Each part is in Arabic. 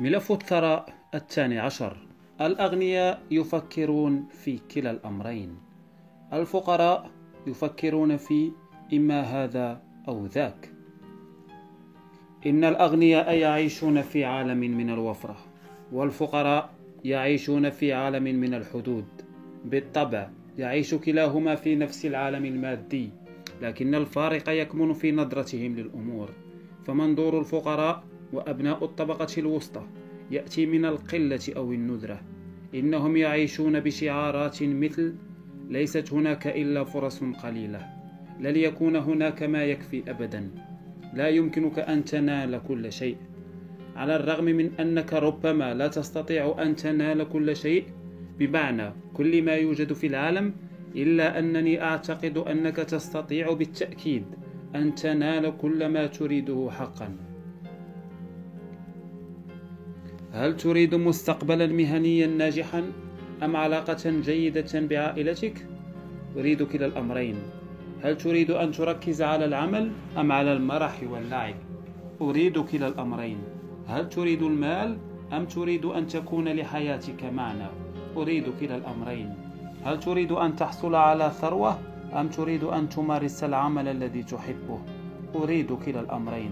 ملف الثراء الثاني عشر. الأغنياء يفكرون في كلا الأمرين. الفقراء يفكرون في إما هذا أو ذاك. إن الأغنياء يعيشون في عالم من الوفرة والفقراء يعيشون في عالم من الحدود. بالطبع يعيش كلاهما في نفس العالم المادي لكن الفارق يكمن في نظرتهم للأمور. فمنظور الفقراء وأبناء الطبقة الوسطى يأتي من القلة أو الندرة. إنهم يعيشون بشعارات مثل ليست هناك إلا فرص قليلة. لن يكون هناك ما يكفي أبدا. لا يمكنك أن تنال كل شيء. على الرغم من أنك ربما لا تستطيع أن تنال كل شيء بمعنى كل ما يوجد في العالم إلا أنني أعتقد أنك تستطيع بالتأكيد أن تنال كل ما تريده حقا. هل تريد مستقبلا مهنيا ناجحا أم علاقة جيدة بعائلتك؟ أريد كلا الأمرين هل تريد أن تركز على العمل أم على المرح واللعب؟ أريد كلا الأمرين هل تريد المال أم تريد أن تكون لحياتك معنى؟ أريد كلا الأمرين هل تريد أن تحصل على ثروة أم تريد أن تمارس العمل الذي تحبه؟ أريد كلا الأمرين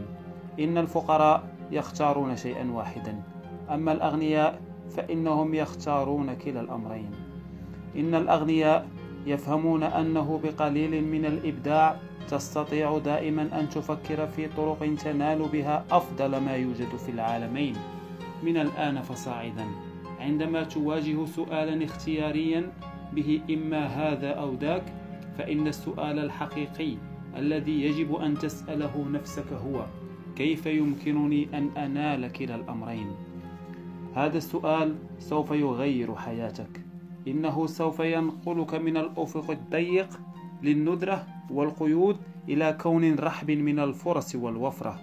إن الفقراء يختارون شيئا واحدا أما الأغنياء فإنهم يختارون كلا الأمرين. إن الأغنياء يفهمون أنه بقليل من الإبداع تستطيع دائما أن تفكر في طرق تنال بها أفضل ما يوجد في العالمين. من الآن فصاعدا. عندما تواجه سؤالا اختياريا به إما هذا أو ذاك فإن السؤال الحقيقي الذي يجب أن تسأله نفسك هو كيف يمكنني أن أنال كلا الأمرين؟ هذا السؤال سوف يغير حياتك. إنه سوف ينقلك من الأفق الضيق للندرة والقيود إلى كون رحب من الفرص والوفرة.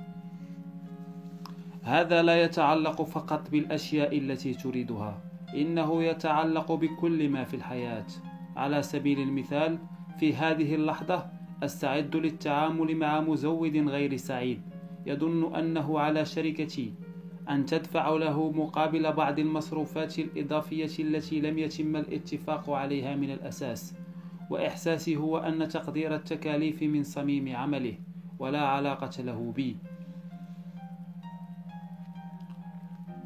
هذا لا يتعلق فقط بالأشياء التي تريدها إنه يتعلق بكل ما في الحياة. على سبيل المثال في هذه اللحظة أستعد للتعامل مع مزود غير سعيد. يظن أنه على شركتي. أن تدفع له مقابل بعض المصروفات الإضافية التي لم يتم الاتفاق عليها من الأساس وإحساسي هو أن تقدير التكاليف من صميم عمله ولا علاقة له بي.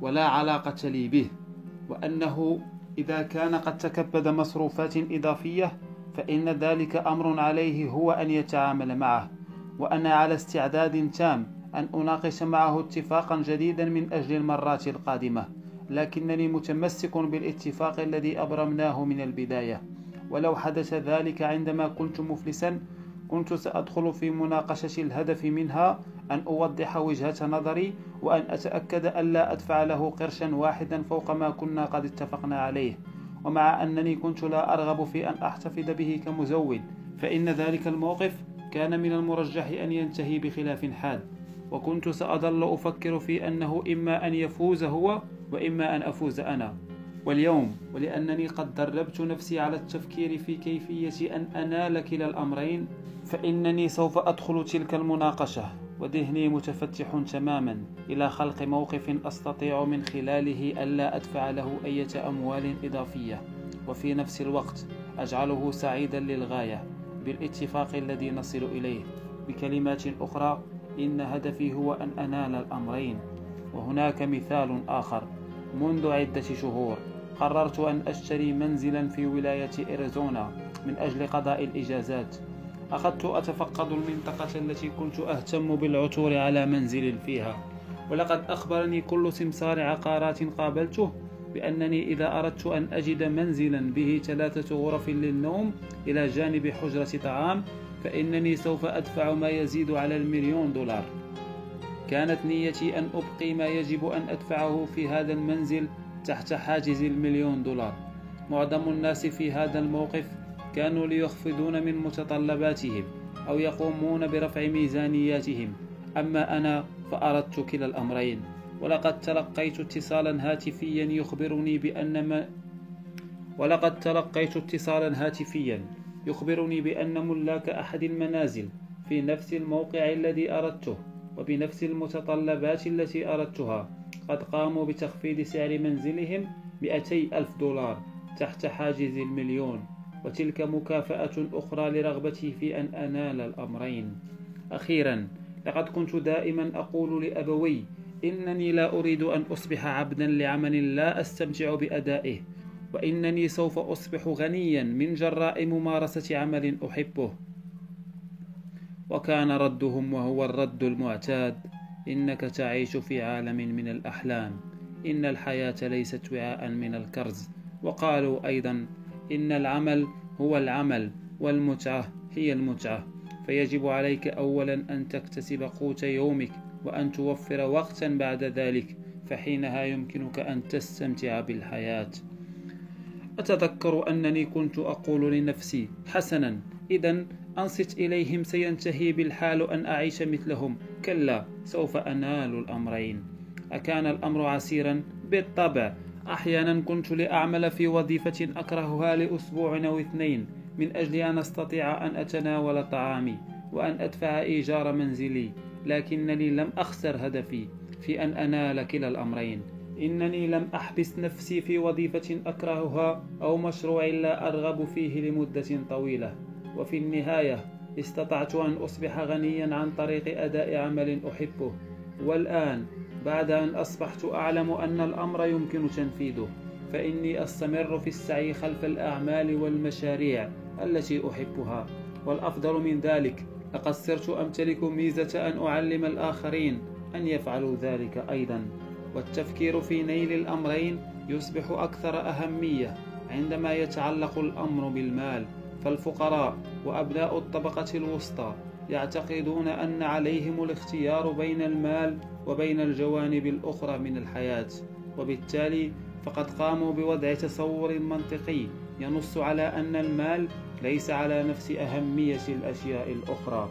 ولا علاقة لي به وأنه إذا كان قد تكبد مصروفات إضافية فإن ذلك أمر عليه هو أن يتعامل معه وأنا على استعداد تام أن أناقش معه اتفاقا جديدا من أجل المرات القادمة لكنني متمسك بالاتفاق الذي أبرمناه من البداية. ولو حدث ذلك عندما كنت مفلسا كنت سأدخل في مناقشة الهدف منها أن أوضح وجهة نظري وأن أتأكد أن لا أدفع له قرشا واحدا فوق ما كنا قد اتفقنا عليه. ومع أنني كنت لا أرغب في أن أحتفظ به كمزود فإن ذلك الموقف كان من المرجح أن ينتهي بخلاف حاد. وكنت سأظل أفكر في أنه إما أن يفوز هو وإما أن أفوز أنا. واليوم ولأنني قد دربت نفسي على التفكير في كيفية أن أنال كلا الأمرين فإنني سوف أدخل تلك المناقشة وذهني متفتح تماما إلى خلق موقف أستطيع من خلاله ألا أدفع له أي أموال إضافية. وفي نفس الوقت أجعله سعيدا للغاية بالاتفاق الذي نصل إليه بكلمات أخرى إن هدفي هو أن أنال الأمرين. وهناك مثال آخر. منذ عدة شهور قررت أن أشتري منزلا في ولاية إريزونا من أجل قضاء الإجازات. أخذت أتفقد المنطقة التي كنت أهتم بالعثور على منزل فيها. ولقد أخبرني كل سمسار عقارات قابلته بأنني إذا أردت أن أجد منزلا به ثلاثة غرف للنوم إلى جانب حجرة طعام فإنني سوف أدفع ما يزيد على المليون دولار. كانت نيتي أن أبقي ما يجب أن أدفعه في هذا المنزل تحت حاجز المليون دولار. معظم الناس في هذا الموقف كانوا ليخفضون من متطلباتهم أو يقومون برفع ميزانياتهم. أما أنا فأردت كلا الأمرين. ولقد تلقيت اتصالا هاتفيا يخبرني بأن ما ولقد تلقيت اتصالا هاتفيا يخبرني بأن ملاك أحد المنازل في نفس الموقع الذي أردته وبنفس المتطلبات التي أردتها قد قاموا بتخفيض سعر منزلهم 200 ألف دولار تحت حاجز المليون وتلك مكافأة أخرى لرغبتي في أن أنال الأمرين. أخيرا لقد كنت دائما أقول لأبوي إنني لا أريد أن أصبح عبدا لعمل لا أستمتع بأدائه وإنني سوف أصبح غنيا من جراء ممارسة عمل أحبه. وكان ردهم وهو الرد المعتاد إنك تعيش في عالم من الأحلام. إن الحياة ليست وعاء من الكرز. وقالوا أيضا إن العمل هو العمل والمتعة هي المتعة. فيجب عليك أولا أن تكتسب قوت يومك وأن توفر وقتا بعد ذلك فحينها يمكنك أن تستمتع بالحياة. أتذكر أنني كنت أقول لنفسي حسنا إذا أنصت إليهم سينتهي بالحال أن أعيش مثلهم. كلا سوف أنال الأمرين. أكان الأمر عسيرا بالطبع. أحيانا كنت لأعمل في وظيفة أكرهها لأسبوع أو اثنين من أجل أن أستطيع أن أتناول طعامي وأن أدفع إيجار منزلي لكنني لم أخسر هدفي في أن أنال كلا الأمرين. إنني لم أحبس نفسي في وظيفة أكرهها أو مشروع لا أرغب فيه لمدة طويلة. وفي النهاية استطعت أن أصبح غنيا عن طريق أداء عمل أحبه. والآن بعد أن أصبحت أعلم أن الأمر يمكن تنفيذه فإني أستمر في السعي خلف الأعمال والمشاريع التي أحبها. والأفضل من ذلك لقد صرت أمتلك ميزة أن أعلم الآخرين أن يفعلوا ذلك أيضا. والتفكير في نيل الأمرين يصبح أكثر أهمية عندما يتعلق الأمر بالمال فالفقراء وأبناء الطبقة الوسطى يعتقدون أن عليهم الاختيار بين المال وبين الجوانب الأخرى من الحياة وبالتالي فقد قاموا بوضع تصور منطقي ينص على أن المال ليس على نفس أهمية الأشياء الأخرى.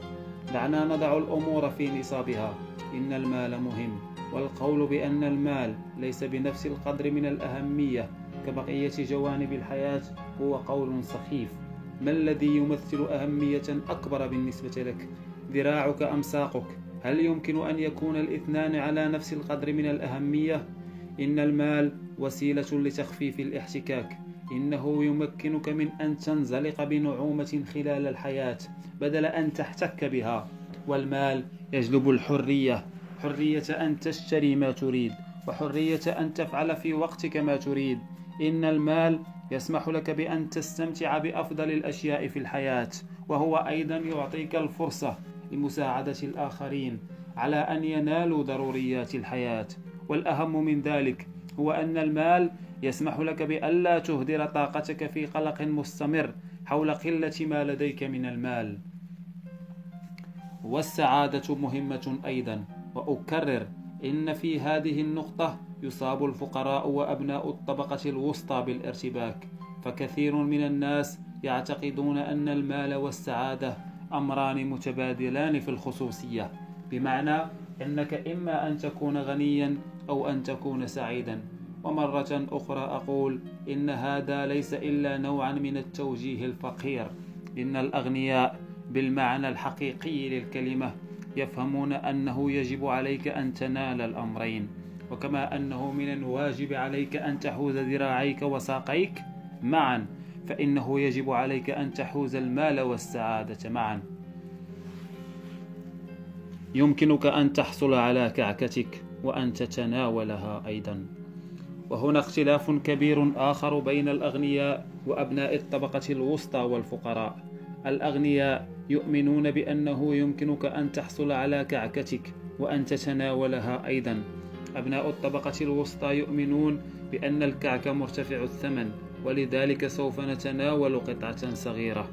دعنا نضع الأمور في نصابها. إن المال مهم. والقول بأن المال ليس بنفس القدر من الأهمية كبقية جوانب الحياة هو قول سخيف ما الذي يمثل أهمية أكبر بالنسبة لك؟ ذراعك أم ساقك؟ هل يمكن أن يكون الاثنان على نفس القدر من الأهمية؟ إن المال وسيلة لتخفيف الاحتكاك إنه يمكنك من أن تنزلق بنعومة خلال الحياة بدل أن تحتك بها والمال يجلب الحرية حرية أن تشتري ما تريد وحرية أن تفعل في وقتك ما تريد. إن المال يسمح لك بأن تستمتع بأفضل الأشياء في الحياة وهو أيضا يعطيك الفرصة لمساعدة الآخرين على أن ينالوا ضروريات الحياة. والأهم من ذلك هو أن المال يسمح لك بألا تهدر طاقتك في قلق مستمر حول قلة ما لديك من المال. والسعادة مهمة أيضا. وأكرر إن في هذه النقطة يصاب الفقراء وأبناء الطبقة الوسطى بالارتباك فكثير من الناس يعتقدون أن المال والسعادة أمران متبادلان في الخصوصية بمعنى أنك إما أن تكون غنيا أو أن تكون سعيدا. ومرة أخرى أقول إن هذا ليس إلا نوعا من التوجيه الفقير إن الأغنياء بالمعنى الحقيقي للكلمة يفهمون أنه يجب عليك أن تنال الأمرين. وكما أنه من الواجب عليك أن تحوز ذراعيك وساقيك معا فإنه يجب عليك أن تحوز المال والسعادة معا. يمكنك أن تحصل على كعكتك وأن تتناولها أيضا. وهنا اختلاف كبير آخر بين الأغنياء وأبناء الطبقة الوسطى والفقراء. الأغنياء يؤمنون بأنه يمكنك أن تحصل على كعكتك وأن تتناولها أيضا. أبناء الطبقة الوسطى يؤمنون بأن الكعك مرتفع الثمن ولذلك سوف نتناول قطعة صغيرة.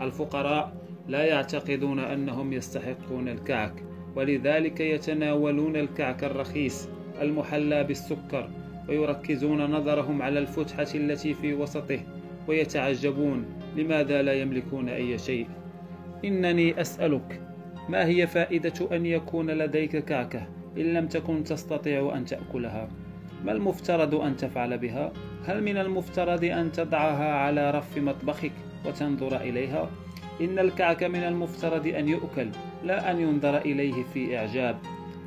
الفقراء لا يعتقدون أنهم يستحقون الكعك ولذلك يتناولون الكعك الرخيص المحلى بالسكر ويركزون نظرهم على الفتحة التي في وسطه. ويتعجبون لماذا لا يملكون أي شيء إنني أسألك ما هي فائدة أن يكون لديك كعكة إن لم تكن تستطيع أن تأكلها ما المفترض أن تفعل بها؟ هل من المفترض أن تضعها على رف مطبخك وتنظر إليها؟ إن الكعك من المفترض أن يؤكل لا أن ينظر إليه في إعجاب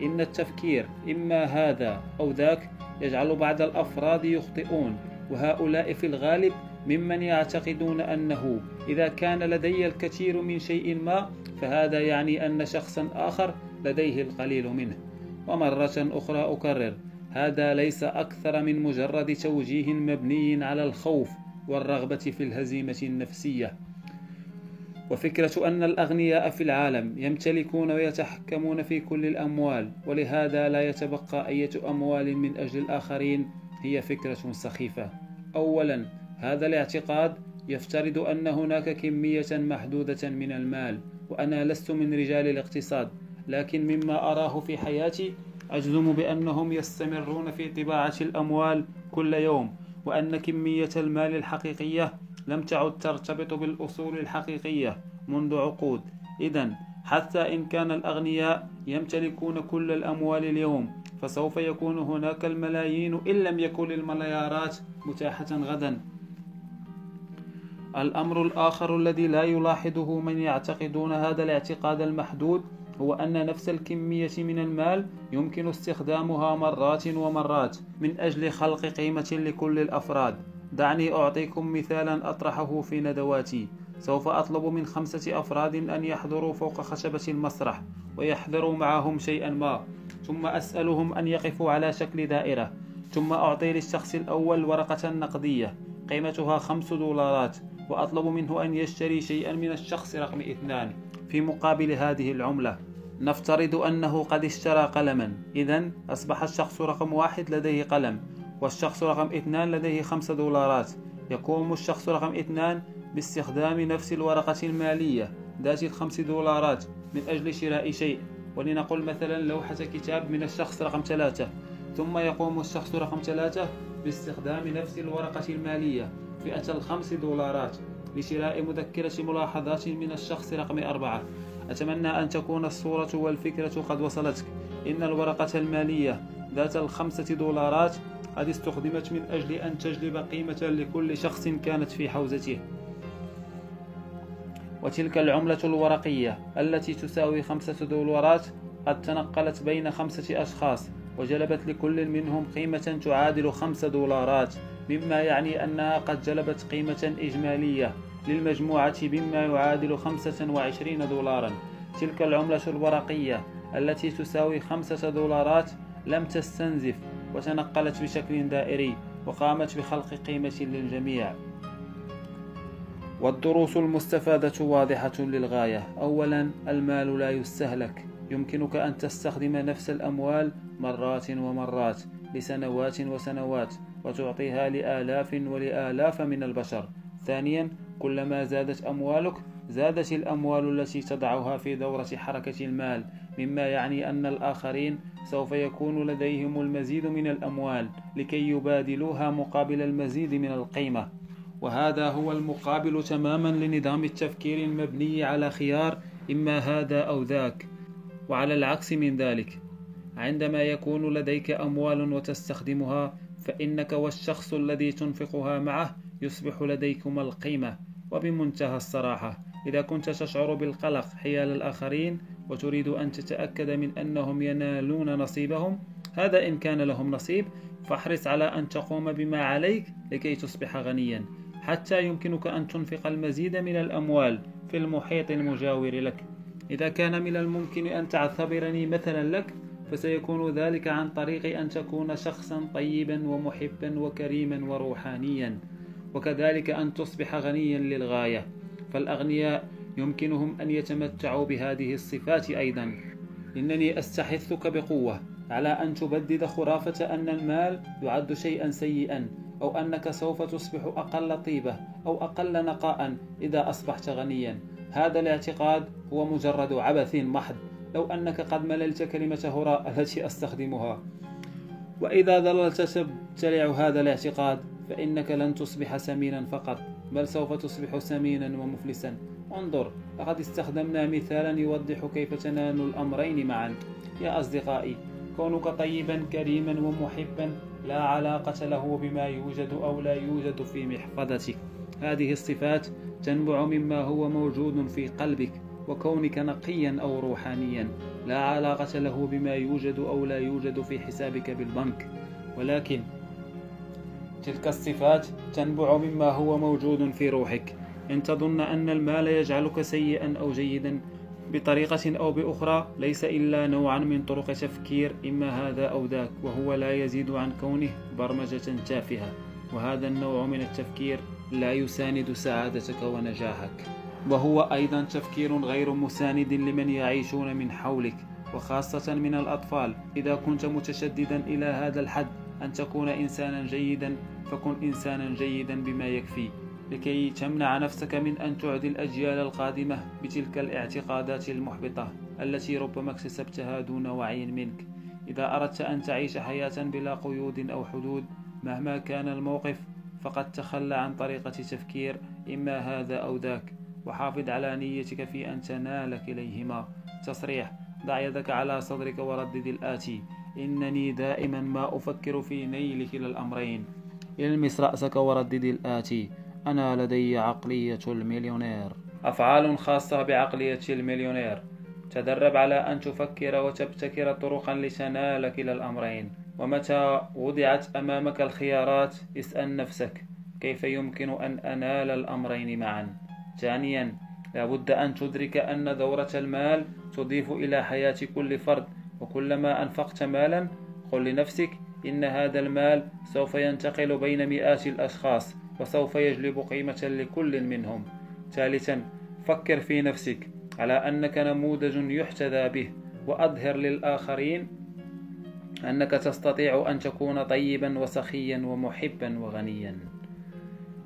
إن التفكير إما هذا أو ذاك يجعل بعض الأفراد يخطئون وهؤلاء في الغالب ممن يعتقدون أنه إذا كان لدي الكثير من شيء ما فهذا يعني أن شخصا آخر لديه القليل منه. ومرة أخرى أكرر هذا ليس أكثر من مجرد توجيه مبني على الخوف والرغبة في الهزيمة النفسية. وفكرة أن الأغنياء في العالم يمتلكون ويتحكمون في كل الأموال ولهذا لا يتبقى أية أموال من أجل الآخرين هي فكرة سخيفة. أولا هذا الاعتقاد يفترض أن هناك كمية محدودة من المال وأنا لست من رجال الاقتصاد لكن مما أراه في حياتي أجزم بأنهم يستمرون في طباعة الأموال كل يوم وأن كمية المال الحقيقية لم تعد ترتبط بالأصول الحقيقية منذ عقود. إذا حتى إن كان الأغنياء يمتلكون كل الأموال اليوم فسوف يكون هناك الملايين إن لم يكن المليارات متاحة غدا. الأمر الآخر الذي لا يلاحظه من يعتقدون هذا الاعتقاد المحدود هو أن نفس الكمية من المال يمكن استخدامها مرات ومرات من أجل خلق قيمة لكل الأفراد. دعني أعطيكم مثالا أطرحه في ندواتي. سوف أطلب من خمسة أفراد أن يحضروا فوق خشبة المسرح ويحضروا معهم شيئا ما. ثم أسألهم أن يقفوا على شكل دائرة. ثم أعطي للشخص الأول ورقة نقدية. قيمتها خمس دولارات. وأطلب منه أن يشتري شيئا من الشخص رقم اثنان في مقابل هذه العملة. نفترض أنه قد اشترى قلما. إذا أصبح الشخص رقم واحد لديه قلم والشخص رقم اثنان لديه خمسة دولارات. يقوم الشخص رقم اثنان باستخدام نفس الورقة المالية ذات الخمس دولارات من أجل شراء شيء. ولنقل مثلا لوحة كتاب من الشخص رقم ثلاثة. ثم يقوم الشخص رقم ثلاثة باستخدام نفس الورقة المالية. فئة الخمس دولارات لشراء مذكرة ملاحظات من الشخص رقم أربعة. أتمنى أن تكون الصورة والفكرة قد وصلتك. إن الورقة المالية ذات الخمسة دولارات قد استخدمت من أجل أن تجلب قيمة لكل شخص كانت في حوزته. وتلك العملة الورقية التي تساوي خمسة دولارات قد تنقلت بين خمسة أشخاص وجلبت لكل منهم قيمة تعادل خمسة دولارات. مما يعني أنها قد جلبت قيمة إجمالية للمجموعة بما يعادل 25 دولارا. تلك العملة الورقية التي تساوي خمسة دولارات لم تستنزف وتنقلت بشكل دائري وقامت بخلق قيمة للجميع. والدروس المستفادة واضحة للغاية. أولا المال لا يستهلك. يمكنك أن تستخدم نفس الأموال مرات ومرات لسنوات وسنوات. وتعطيها لآلاف ولآلاف من البشر. ثانيا كلما زادت أموالك زادت الأموال التي تضعها في دورة حركة المال مما يعني أن الآخرين سوف يكون لديهم المزيد من الأموال لكي يبادلوها مقابل المزيد من القيمة. وهذا هو المقابل تماما لنظام التفكير المبني على خيار إما هذا أو ذاك. وعلى العكس من ذلك عندما يكون لديك أموال وتستخدمها فإنك والشخص الذي تنفقها معه يصبح لديكما القيمة وبمنتهى الصراحة. إذا كنت تشعر بالقلق حيال الآخرين وتريد أن تتأكد من أنهم ينالون نصيبهم هذا إن كان لهم نصيب فاحرص على أن تقوم بما عليك لكي تصبح غنيا. حتى يمكنك أن تنفق المزيد من الأموال في المحيط المجاور لك. إذا كان من الممكن أن تعتبرني مثلا لك فسيكون ذلك عن طريق أن تكون شخصا طيبا ومحبا وكريما وروحانيا وكذلك أن تصبح غنيا للغاية. فالأغنياء يمكنهم أن يتمتعوا بهذه الصفات أيضا. إنني أستحثك بقوة على أن تبدد خرافة أن المال يعد شيئا سيئا أو أنك سوف تصبح أقل طيبة أو أقل نقاء إذا أصبحت غنيا. هذا الاعتقاد هو مجرد عبث محض. لو أنك قد مللت كلمة هراء التي أستخدمها. وإذا ظللت تبتلع هذا الاعتقاد فإنك لن تصبح سمينا فقط بل سوف تصبح سمينا ومفلسا. انظر لقد استخدمنا مثالا يوضح كيف تنال الأمرين معا. يا أصدقائي كونك طيبا كريما ومحبا لا علاقة له بما يوجد أو لا يوجد في محفظتك. هذه الصفات تنبع مما هو موجود في قلبك. وكونك نقيا أو روحانيا لا علاقة له بما يوجد أو لا يوجد في حسابك بالبنك. ولكن تلك الصفات تنبع مما هو موجود في روحك. إن تظن أن المال يجعلك سيئا أو جيدا بطريقة أو بأخرى ليس إلا نوعا من طرق تفكير إما هذا أو ذاك وهو لا يزيد عن كونه برمجة تافهة. وهذا النوع من التفكير لا يساند سعادتك ونجاحك. وهو أيضا تفكير غير مساند لمن يعيشون من حولك وخاصة من الأطفال. إذا كنت متشددا إلى هذا الحد أن تكون إنسانا جيدا فكن إنسانا جيدا بما يكفي. لكي تمنع نفسك من أن تعدي الأجيال القادمة بتلك الاعتقادات المحبطة التي ربما اكتسبتها دون وعي منك. إذا أردت أن تعيش حياة بلا قيود أو حدود مهما كان الموقف فقد تخلى عن طريقة تفكير إما هذا أو ذاك. وحافظ على نيتك في أن تنال كليهما تصريح ضع يدك على صدرك وردد الآتي. إنني دائما ما أفكر في نيل كلا الأمرين. إلمس رأسك وردد الآتي. أنا لدي عقلية المليونير. أفعال خاصة بعقلية المليونير. تدرب على أن تفكر وتبتكر طرقا لتنال كلا الأمرين. ومتى وضعت أمامك الخيارات؟ اسأل نفسك. كيف يمكن أن أنال الأمرين معا؟ ثانيا لابد أن تدرك أن دورة المال تضيف إلى حياة كل فرد وكلما أنفقت مالا قل لنفسك إن هذا المال سوف ينتقل بين مئات الأشخاص وسوف يجلب قيمة لكل منهم. ثالثا فكر في نفسك على أنك نموذج يحتذى به وأظهر للآخرين أنك تستطيع أن تكون طيبا وسخيا ومحبا وغنيا.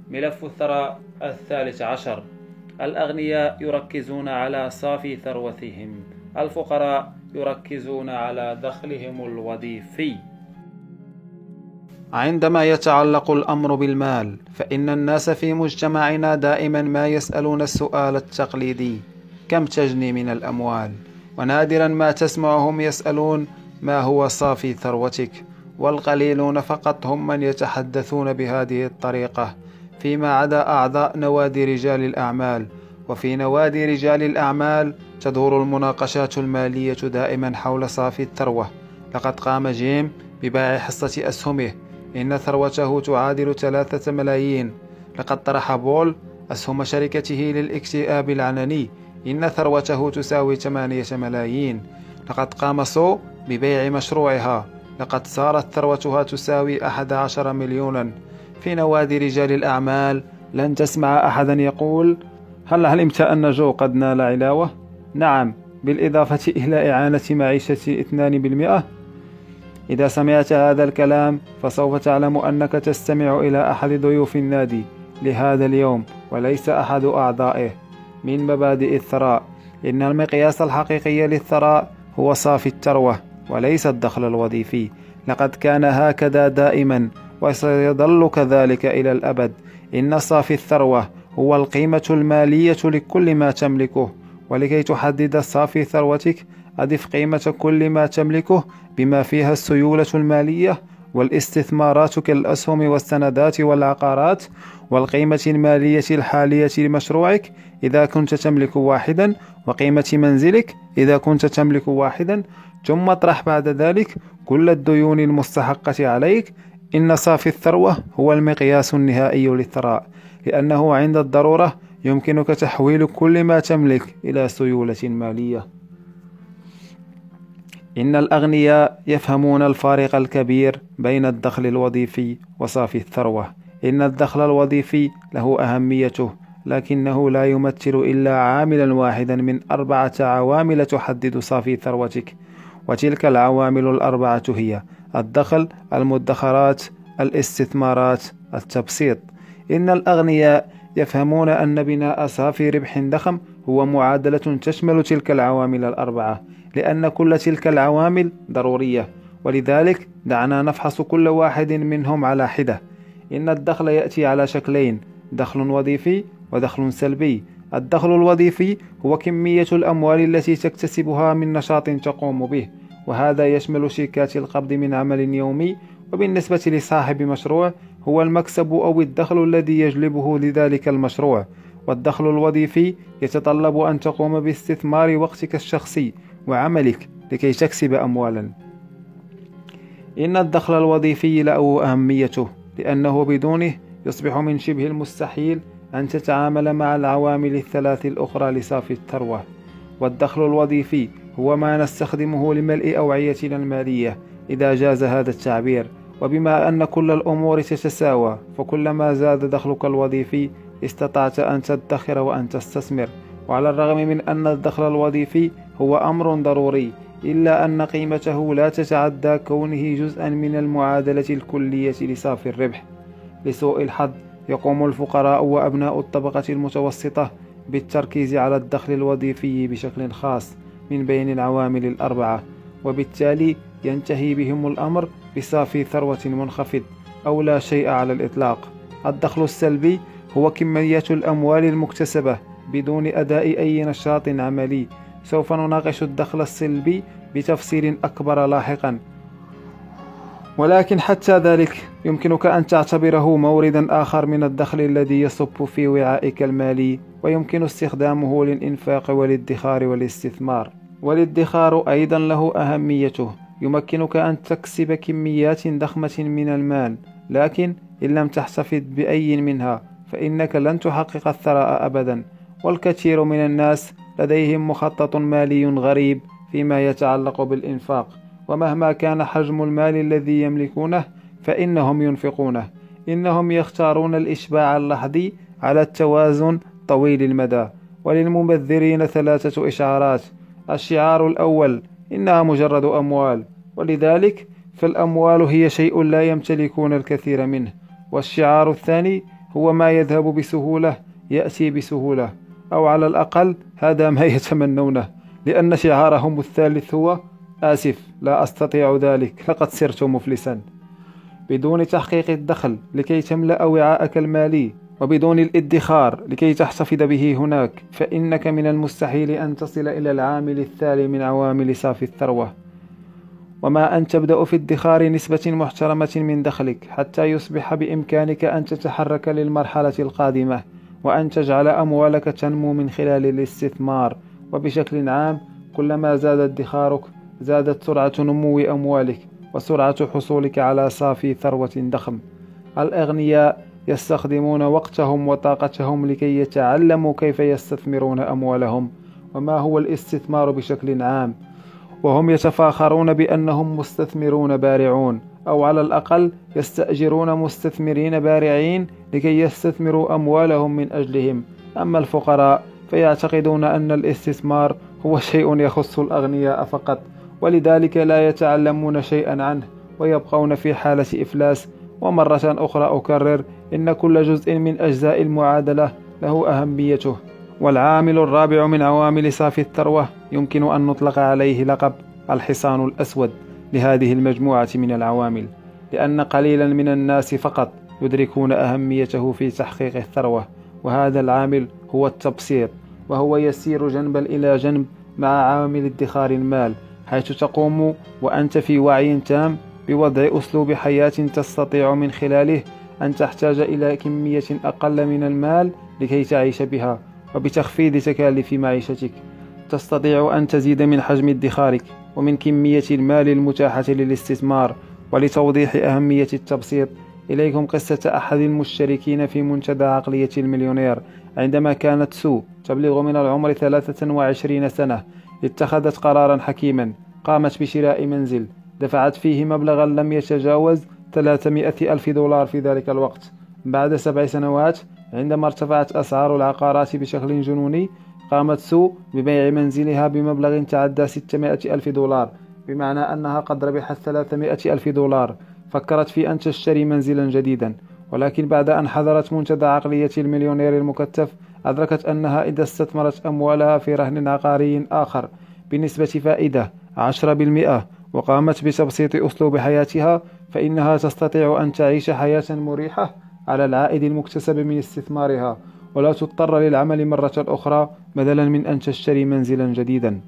ملف الثراء الثالث عشر. الأغنياء يركزون على صافي ثروتهم الفقراء يركزون على دخلهم الوظيفي عندما يتعلق الأمر بالمال فإن الناس في مجتمعنا دائما ما يسألون السؤال التقليدي كم تجني من الأموال؟ ونادرا ما تسمعهم يسألون ما هو صافي ثروتك؟ والقليلون فقط هم من يتحدثون بهذه الطريقة. فيما عدا أعضاء نوادي رجال الأعمال. وفي نوادي رجال الأعمال تدور المناقشات المالية دائما حول صافي الثروة. لقد قام جيم ببيع حصة أسهمه. إن ثروته تعادل ثلاثة ملايين. لقد طرح بول أسهم شركته للإكتئاب العنني إن ثروته تساوي ثمانية ملايين. لقد قام سو ببيع مشروعها. لقد صارت ثروتها تساوي أحد عشر مليونا. في نوادي رجال الأعمال لن تسمع أحدا يقول هل علمت أن جو قد نال علاوة؟ نعم بالإضافة إلى إعانة معيشة اثنان بالمئة. إذا سمعت هذا الكلام فسوف تعلم أنك تستمع إلى أحد ضيوف النادي لهذا اليوم وليس أحد أعضائه. من مبادئ الثراء إن المقياس الحقيقي للثراء هو صافي الثروة وليس الدخل الوظيفي. لقد كان هكذا دائما وسيظل كذلك إلى الأبد. إن صافي الثروة هو القيمة المالية لكل ما تملكه. ولكي تحدد صافي ثروتك أضف قيمة كل ما تملكه بما فيها السيولة المالية والاستثمارات كالأسهم والسندات والعقارات والقيمة المالية الحالية لمشروعك. إذا كنت تملك واحدا وقيمة منزلك إذا كنت تملك واحدا ثم اطرح بعد ذلك كل الديون المستحقة عليك. إن صافي الثروة هو المقياس النهائي للثراء لأنه عند الضرورة يمكنك تحويل كل ما تملك إلى سيولة مالية. إن الأغنياء يفهمون الفارق الكبير بين الدخل الوظيفي وصافي الثروة. إن الدخل الوظيفي له أهميته لكنه لا يمثل إلا عاملا واحدا من أربعة عوامل تحدد صافي ثروتك وتلك العوامل الأربعة هي الدخل المدخرات الاستثمارات التبسيط. إن الأغنياء يفهمون أن بناء صافي ربح ضخم هو معادلة تشمل تلك العوامل الأربعة لأن كل تلك العوامل ضرورية ولذلك دعنا نفحص كل واحد منهم على حدة. إن الدخل يأتي على شكلين دخل وظيفي ودخل سلبي. الدخل الوظيفي هو كمية الأموال التي تكتسبها من نشاط تقوم به. وهذا يشمل شيكات القبض من عمل يومي وبالنسبة لصاحب مشروع هو المكسب أو الدخل الذي يجلبه لذلك المشروع. والدخل الوظيفي يتطلب أن تقوم باستثمار وقتك الشخصي وعملك لكي تكسب أموالا. إن الدخل الوظيفي له أهميته لأنه بدونه يصبح من شبه المستحيل أن تتعامل مع العوامل الثلاث الأخرى لصافي الثروة. والدخل الوظيفي هو ما نستخدمه لملء أوعيتنا المالية إذا جاز هذا التعبير. وبما أن كل الأمور تتساوى فكلما زاد دخلك الوظيفي استطعت أن تدخر وأن تستثمر. وعلى الرغم من أن الدخل الوظيفي هو أمر ضروري إلا أن قيمته لا تتعدى كونه جزءا من المعادلة الكلية لصافي الربح. لسوء الحظ يقوم الفقراء وأبناء الطبقة المتوسطة بالتركيز على الدخل الوظيفي بشكل خاص. من بين العوامل الأربعة وبالتالي ينتهي بهم الأمر بصافي ثروة منخفض أو لا شيء على الإطلاق. الدخل السلبي هو كمية الأموال المكتسبة بدون أداء أي نشاط عملي. سوف نناقش الدخل السلبي بتفصيل أكبر لاحقا. ولكن حتى ذلك يمكنك أن تعتبره موردا آخر من الدخل الذي يصب في وعائك المالي. ويمكن استخدامه للإنفاق والادخار والاستثمار. والادخار أيضا له أهميته. يمكنك أن تكسب كميات ضخمة من المال لكن إن لم تحتفظ بأي منها فإنك لن تحقق الثراء أبدا. والكثير من الناس لديهم مخطط مالي غريب فيما يتعلق بالإنفاق. ومهما كان حجم المال الذي يملكونه فإنهم ينفقونه. إنهم يختارون الإشباع اللحظي على التوازن طويل المدى وللمبذرين ثلاثة إشعارات. الشعار الأول إنها مجرد أموال ولذلك فالأموال هي شيء لا يمتلكون الكثير منه. والشعار الثاني هو ما يذهب بسهولة يأتي بسهولة أو على الأقل هذا ما يتمنونه لأن شعارهم الثالث هو آسف لا أستطيع ذلك لقد صرت مفلسا. بدون تحقيق الدخل لكي تملأ وعاءك المالي وبدون الادخار لكي تحتفظ به هناك فإنك من المستحيل أن تصل إلى العامل الثاني من عوامل صافي الثروة. وما أن تبدأ في ادخار نسبة محترمة من دخلك حتى يصبح بإمكانك أن تتحرك للمرحلة القادمة وأن تجعل أموالك تنمو من خلال الاستثمار. وبشكل عام كلما زاد ادخارك زادت سرعة نمو أموالك وسرعة حصولك على صافي ثروة ضخم الأغنياء يستخدمون وقتهم وطاقتهم لكي يتعلموا كيف يستثمرون أموالهم وما هو الاستثمار بشكل عام. وهم يتفاخرون بأنهم مستثمرون بارعون أو على الأقل يستأجرون مستثمرين بارعين لكي يستثمروا أموالهم من أجلهم. أما الفقراء فيعتقدون أن الاستثمار هو شيء يخص الأغنياء فقط ولذلك لا يتعلمون شيئا عنه ويبقون في حالة إفلاس. ومرة أخرى أكرر إن كل جزء من أجزاء المعادلة له أهميته والعامل الرابع من عوامل صافي الثروة يمكن أن نطلق عليه لقب الحصان الأسود لهذه المجموعة من العوامل لأن قليلا من الناس فقط يدركون أهميته في تحقيق الثروة وهذا العامل هو التبسيط وهو يسير جنبا إلى جنب مع عامل ادخار المال حيث تقوم وأنت في وعي تام بوضع أسلوب حياة تستطيع من خلاله أن تحتاج إلى كمية أقل من المال لكي تعيش بها وبتخفيض تكاليف معيشتك. تستطيع أن تزيد من حجم ادخارك ومن كمية المال المتاحة للاستثمار ولتوضيح أهمية التبسيط. إليكم قصة أحد المشتركين في منتدى عقلية المليونير. عندما كانت سو تبلغ من العمر 23 سنة اتخذت قرارا حكيما. قامت بشراء منزل. دفعت فيه مبلغا لم يتجاوز 300 ألف دولار في ذلك الوقت. بعد سبع سنوات عندما ارتفعت أسعار العقارات بشكل جنوني قامت سو ببيع منزلها بمبلغ تعدى 600 ألف دولار بمعنى أنها قد ربحت 300 ألف دولار. فكرت في أن تشتري منزلا جديدا. ولكن بعد أن حضرت منتدى عقلية المليونير المكتف أدركت أنها إذا استثمرت أموالها في رهن عقاري آخر بنسبة فائدة 10% وقامت بتبسيط أسلوب حياتها فإنها تستطيع أن تعيش حياة مريحة على العائد المكتسب من استثمارها ولا تضطر للعمل مرة أخرى بدلا من أن تشتري منزلا جديدا.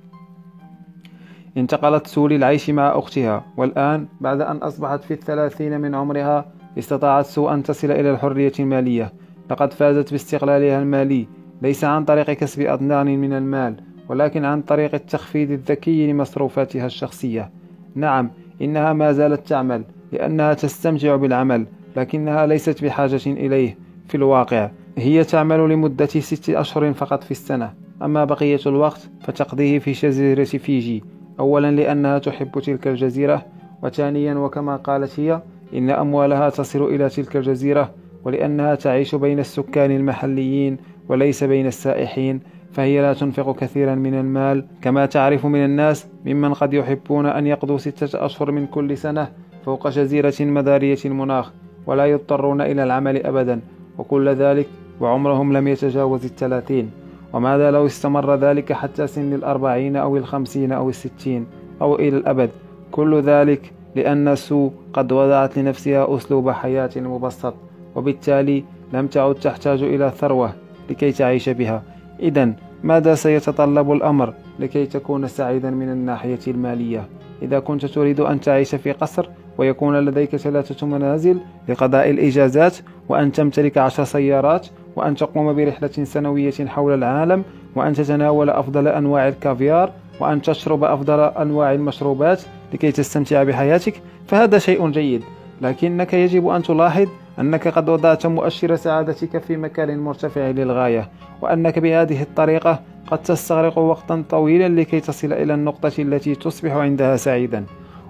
انتقلت سو للعيش مع أختها والآن بعد أن أصبحت في الثلاثين من عمرها استطاعت سو أن تصل إلى الحرية المالية. لقد فازت باستقلالها المالي ليس عن طريق كسب أضنان من المال ولكن عن طريق التخفيض الذكي لمصروفاتها الشخصية. نعم إنها ما زالت تعمل لأنها تستمتع بالعمل لكنها ليست بحاجة إليه في الواقع. هي تعمل لمدة ست أشهر فقط في السنة. أما بقية الوقت فتقضيه في جزيرة فيجي. أولا لأنها تحب تلك الجزيرة وثانيا وكما قالت هي إن أموالها تصل إلى تلك الجزيرة ولأنها تعيش بين السكان المحليين وليس بين السائحين. فهي لا تنفق كثيرا من المال. كما تعرف من الناس ممن قد يحبون أن يقضوا ستة أشهر من كل سنة فوق جزيرة مدارية المناخ ولا يضطرون إلى العمل أبدا وكل ذلك وعمرهم لم يتجاوز الثلاثين. وماذا لو استمر ذلك حتى سن الأربعين أو الخمسين أو الستين أو إلى الأبد؟ كل ذلك لأن سو قد وضعت لنفسها أسلوب حياة مبسط وبالتالي لم تعد تحتاج إلى ثروة لكي تعيش بها. إذا ماذا سيتطلب الأمر لكي تكون سعيدا من الناحية المالية؟ إذا كنت تريد أن تعيش في قصر ويكون لديك ثلاثة منازل لقضاء الإجازات وأن تمتلك عشر سيارات وأن تقوم برحلة سنوية حول العالم وأن تتناول أفضل أنواع الكافيار وأن تشرب أفضل أنواع المشروبات لكي تستمتع بحياتك فهذا شيء جيد لكنك يجب أن تلاحظ أنك قد وضعت مؤشر سعادتك في مكان مرتفع للغاية وأنك بهذه الطريقة قد تستغرق وقتا طويلا لكي تصل إلى النقطة التي تصبح عندها سعيدا.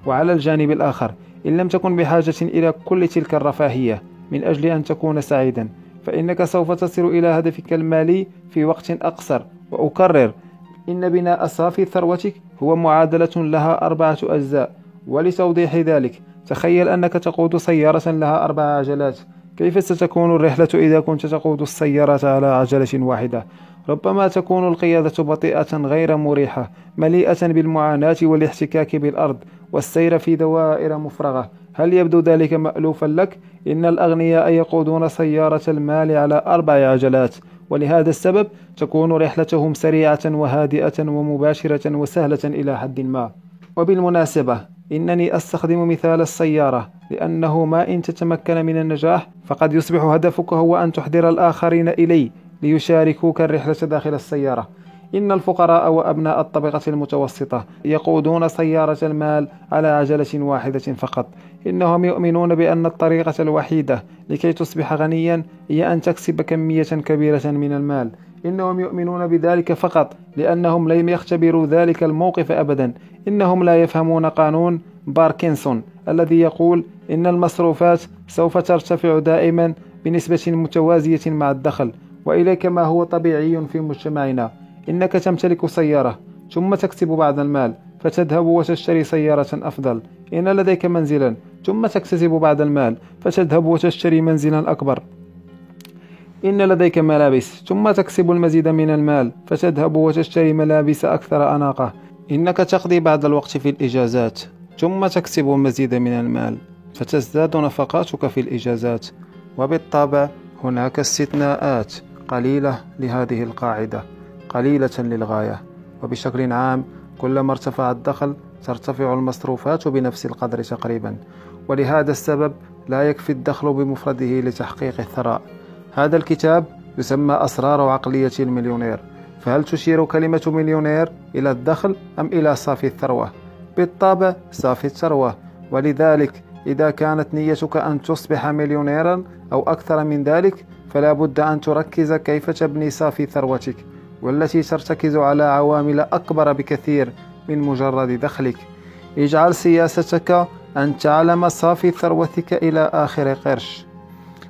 وعلى الجانب الآخر إن لم تكن بحاجة إلى كل تلك الرفاهية من أجل أن تكون سعيدا فإنك سوف تصل إلى هدفك المالي في وقت أقصر. وأكرر إن بناء صافي ثروتك هو معادلة لها أربعة أجزاء ولتوضيح ذلك تخيل أنك تقود سيارة لها أربع عجلات كيف ستكون الرحلة إذا كنت تقود السيارة على عجلة واحدة؟ ربما تكون القيادة بطيئة غير مريحة مليئة بالمعاناة والاحتكاك بالأرض والسير في دوائر مفرغة هل يبدو ذلك مألوفا لك؟ إن الأغنياء يقودون سيارة المال على أربع عجلات ولهذا السبب تكون رحلتهم سريعة وهادئة ومباشرة وسهلة إلى حد ما وبالمناسبة إنني أستخدم مثال السيارة لأنه ما إن تتمكن من النجاح فقد يصبح هدفك هو أن تحضر الآخرين إلي ليشاركوك الرحلة داخل السيارة. إن الفقراء وأبناء الطبقة المتوسطة يقودون سيارة المال على عجلة واحدة فقط. إنهم يؤمنون بأن الطريقة الوحيدة لكي تصبح غنيا هي أن تكسب كمية كبيرة من المال. إنهم يؤمنون بذلك فقط لأنهم لم يختبروا ذلك الموقف أبدا. إنهم لا يفهمون قانون باركنسون الذي يقول إن المصروفات سوف ترتفع دائما بنسبة متوازية مع الدخل وإليك ما هو طبيعي في مجتمعنا. إنك تمتلك سيارة ثم تكسب بعض المال فتذهب وتشتري سيارة أفضل. إن لديك منزلا ثم تكتسب بعض المال فتذهب وتشتري منزلا أكبر. إن لديك ملابس ثم تكسب المزيد من المال فتذهب وتشتري ملابس أكثر أناقة. إنك تقضي بعض الوقت في الإجازات ثم تكسب المزيد من المال فتزداد نفقاتك في الإجازات. وبالطبع هناك استثناءات قليلة لهذه القاعدة قليلة للغاية. وبشكل عام كلما ارتفع الدخل ترتفع المصروفات بنفس القدر تقريبا. ولهذا السبب لا يكفي الدخل بمفرده لتحقيق الثراء. هذا الكتاب يسمى أسرار عقلية المليونير. فهل تشير كلمة مليونير إلى الدخل أم إلى صافي الثروة؟ بالطبع صافي الثروة. ولذلك إذا كانت نيتك أن تصبح مليونيرا أو أكثر من ذلك فلا بد أن تركز كيف تبني صافي ثروتك والتي ترتكز على عوامل أكبر بكثير من مجرد دخلك. اجعل سياستك أن تعلم صافي ثروتك إلى آخر قرش.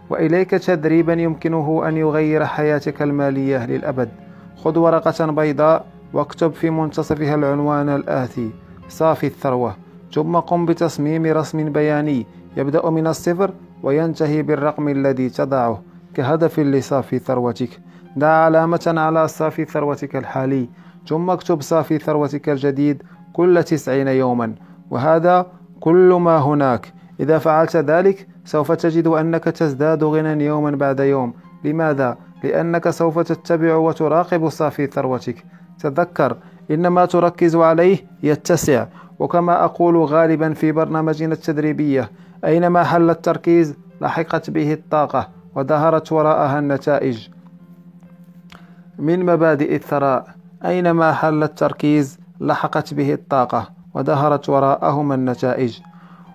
وإليك تدريبا يمكنه أن يغير حياتك المالية للأبد. خذ ورقة بيضاء واكتب في منتصفها العنوان الآتي. صافي الثروة. ثم قم بتصميم رسم بياني يبدأ من الصفر وينتهي بالرقم الذي تضعه. كهدف لصافي ثروتك. ضع علامة على صافي ثروتك الحالي. ثم اكتب صافي ثروتك الجديد كل تسعين يوما. وهذا كل ما هناك. إذا فعلت ذلك سوف تجد أنك تزداد غنى يوما بعد يوم. لماذا؟ لأنك سوف تتبع وتراقب صافي ثروتك. تذكر إن ما تركز عليه يتسع. وكما أقول غالبا في برنامجنا التدريبية أينما حل التركيز لحقت به الطاقة وظهرت وراءها النتائج. من مبادئ الثراء أينما حل التركيز لحقت به الطاقة ودهرت وراءهما النتائج.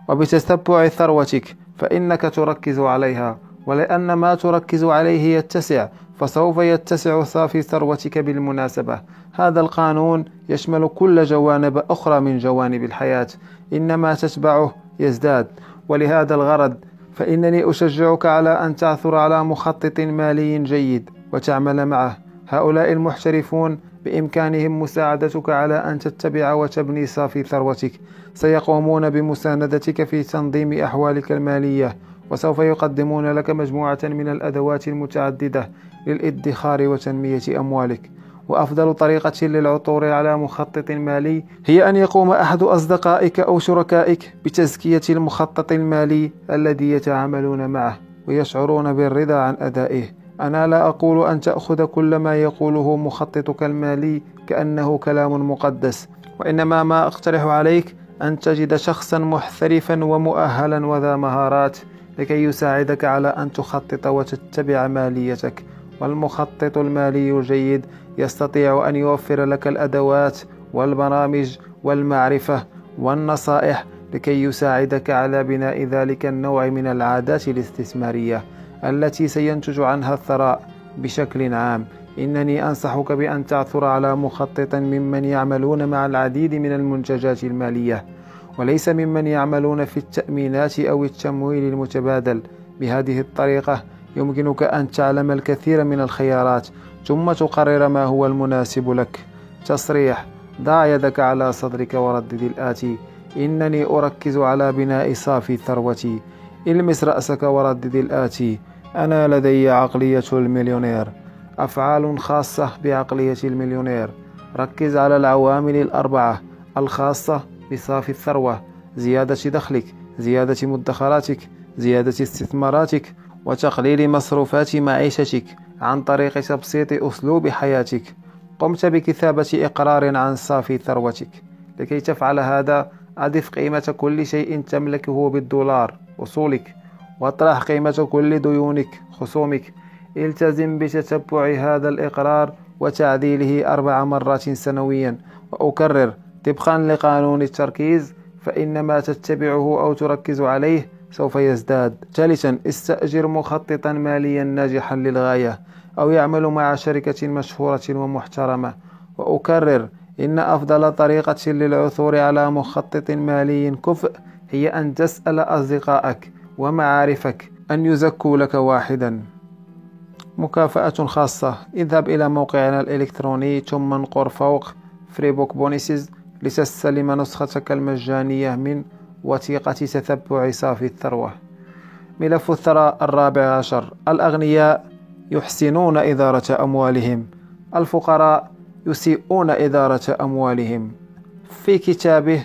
وبتتبع ثروتك فإنك تركز عليها. ولأن ما تركز عليه يتسع فسوف يتسع صافي ثروتك بالمناسبة. هذا القانون يشمل كل جوانب أخرى من جوانب الحياة. إنما تتبعه يزداد. ولهذا الغرض فإنني أشجعك على أن تعثر على مخطط مالي جيد وتعمل معه. هؤلاء المحترفون بإمكانهم مساعدتك على أن تتبع وتبني صافي ثروتك. سيقومون بمساندتك في تنظيم أحوالك المالية. وسوف يقدمون لك مجموعة من الأدوات المتعددة للإدخار وتنمية أموالك. وأفضل طريقة للعثور على مخطط مالي هي أن يقوم أحد أصدقائك أو شركائك بتزكية المخطط المالي الذي يتعاملون معه ويشعرون بالرضا عن أدائه. أنا لا أقول أن تأخذ كل ما يقوله مخططك المالي كأنه كلام مقدس وإنما ما أقترح عليك أن تجد شخصا محترفا ومؤهلا وذا مهارات لكي يساعدك على أن تخطط وتتبع ماليتك. والمخطط المالي الجيد يستطيع أن يوفر لك الأدوات والبرامج والمعرفة والنصائح لكي يساعدك على بناء ذلك النوع من العادات الاستثمارية التي سينتج عنها الثراء بشكل عام. إنني أنصحك بأن تعثر على مخطط ممن يعملون مع العديد من المنتجات المالية. وليس ممن يعملون في التأمينات أو التمويل المتبادل. بهذه الطريقة يمكنك أن تعلم الكثير من الخيارات ثم تقرر ما هو المناسب لك. تصريح ضع يدك على صدرك وردد الآتي. إنني أركز على بناء صافي ثروتي إلمس رأسك وردد الآتي. أنا لدي عقلية المليونير. أفعال خاصة بعقلية المليونير. ركز على العوامل الأربعة. الخاصة بصافي الثروة زيادة دخلك زيادة مدخراتك زيادة استثماراتك وتقليل مصروفات معيشتك عن طريق تبسيط أسلوب حياتك. قمت بكتابة إقرار عن صافي ثروتك. لكي تفعل هذا أضف قيمة كل شيء تملكه بالدولار أصولك وأطرح قيمة كل ديونك خصومك. التزم بتتبع هذا الإقرار وتعديله أربع مرات سنويا وأكرر طبقا لقانون التركيز فإن ما تتبعه أو تركز عليه سوف يزداد. ثالثا استأجر مخططا ماليا ناجحا للغاية أو يعمل مع شركة مشهورة ومحترمة. وأكرر إن أفضل طريقة للعثور على مخطط مالي كفء هي أن تسأل أصدقائك ومعارفك أن يزكوا لك واحدا. مكافأة خاصة. اذهب إلى موقعنا الإلكتروني ثم انقر فوق free book bonuses لتستلم نسختك المجانية من وثيقة تتبع صافي الثروة. ملف الثراء الرابع عشر. الأغنياء يحسنون إدارة أموالهم. الفقراء يسيئون إدارة أموالهم. في كتابه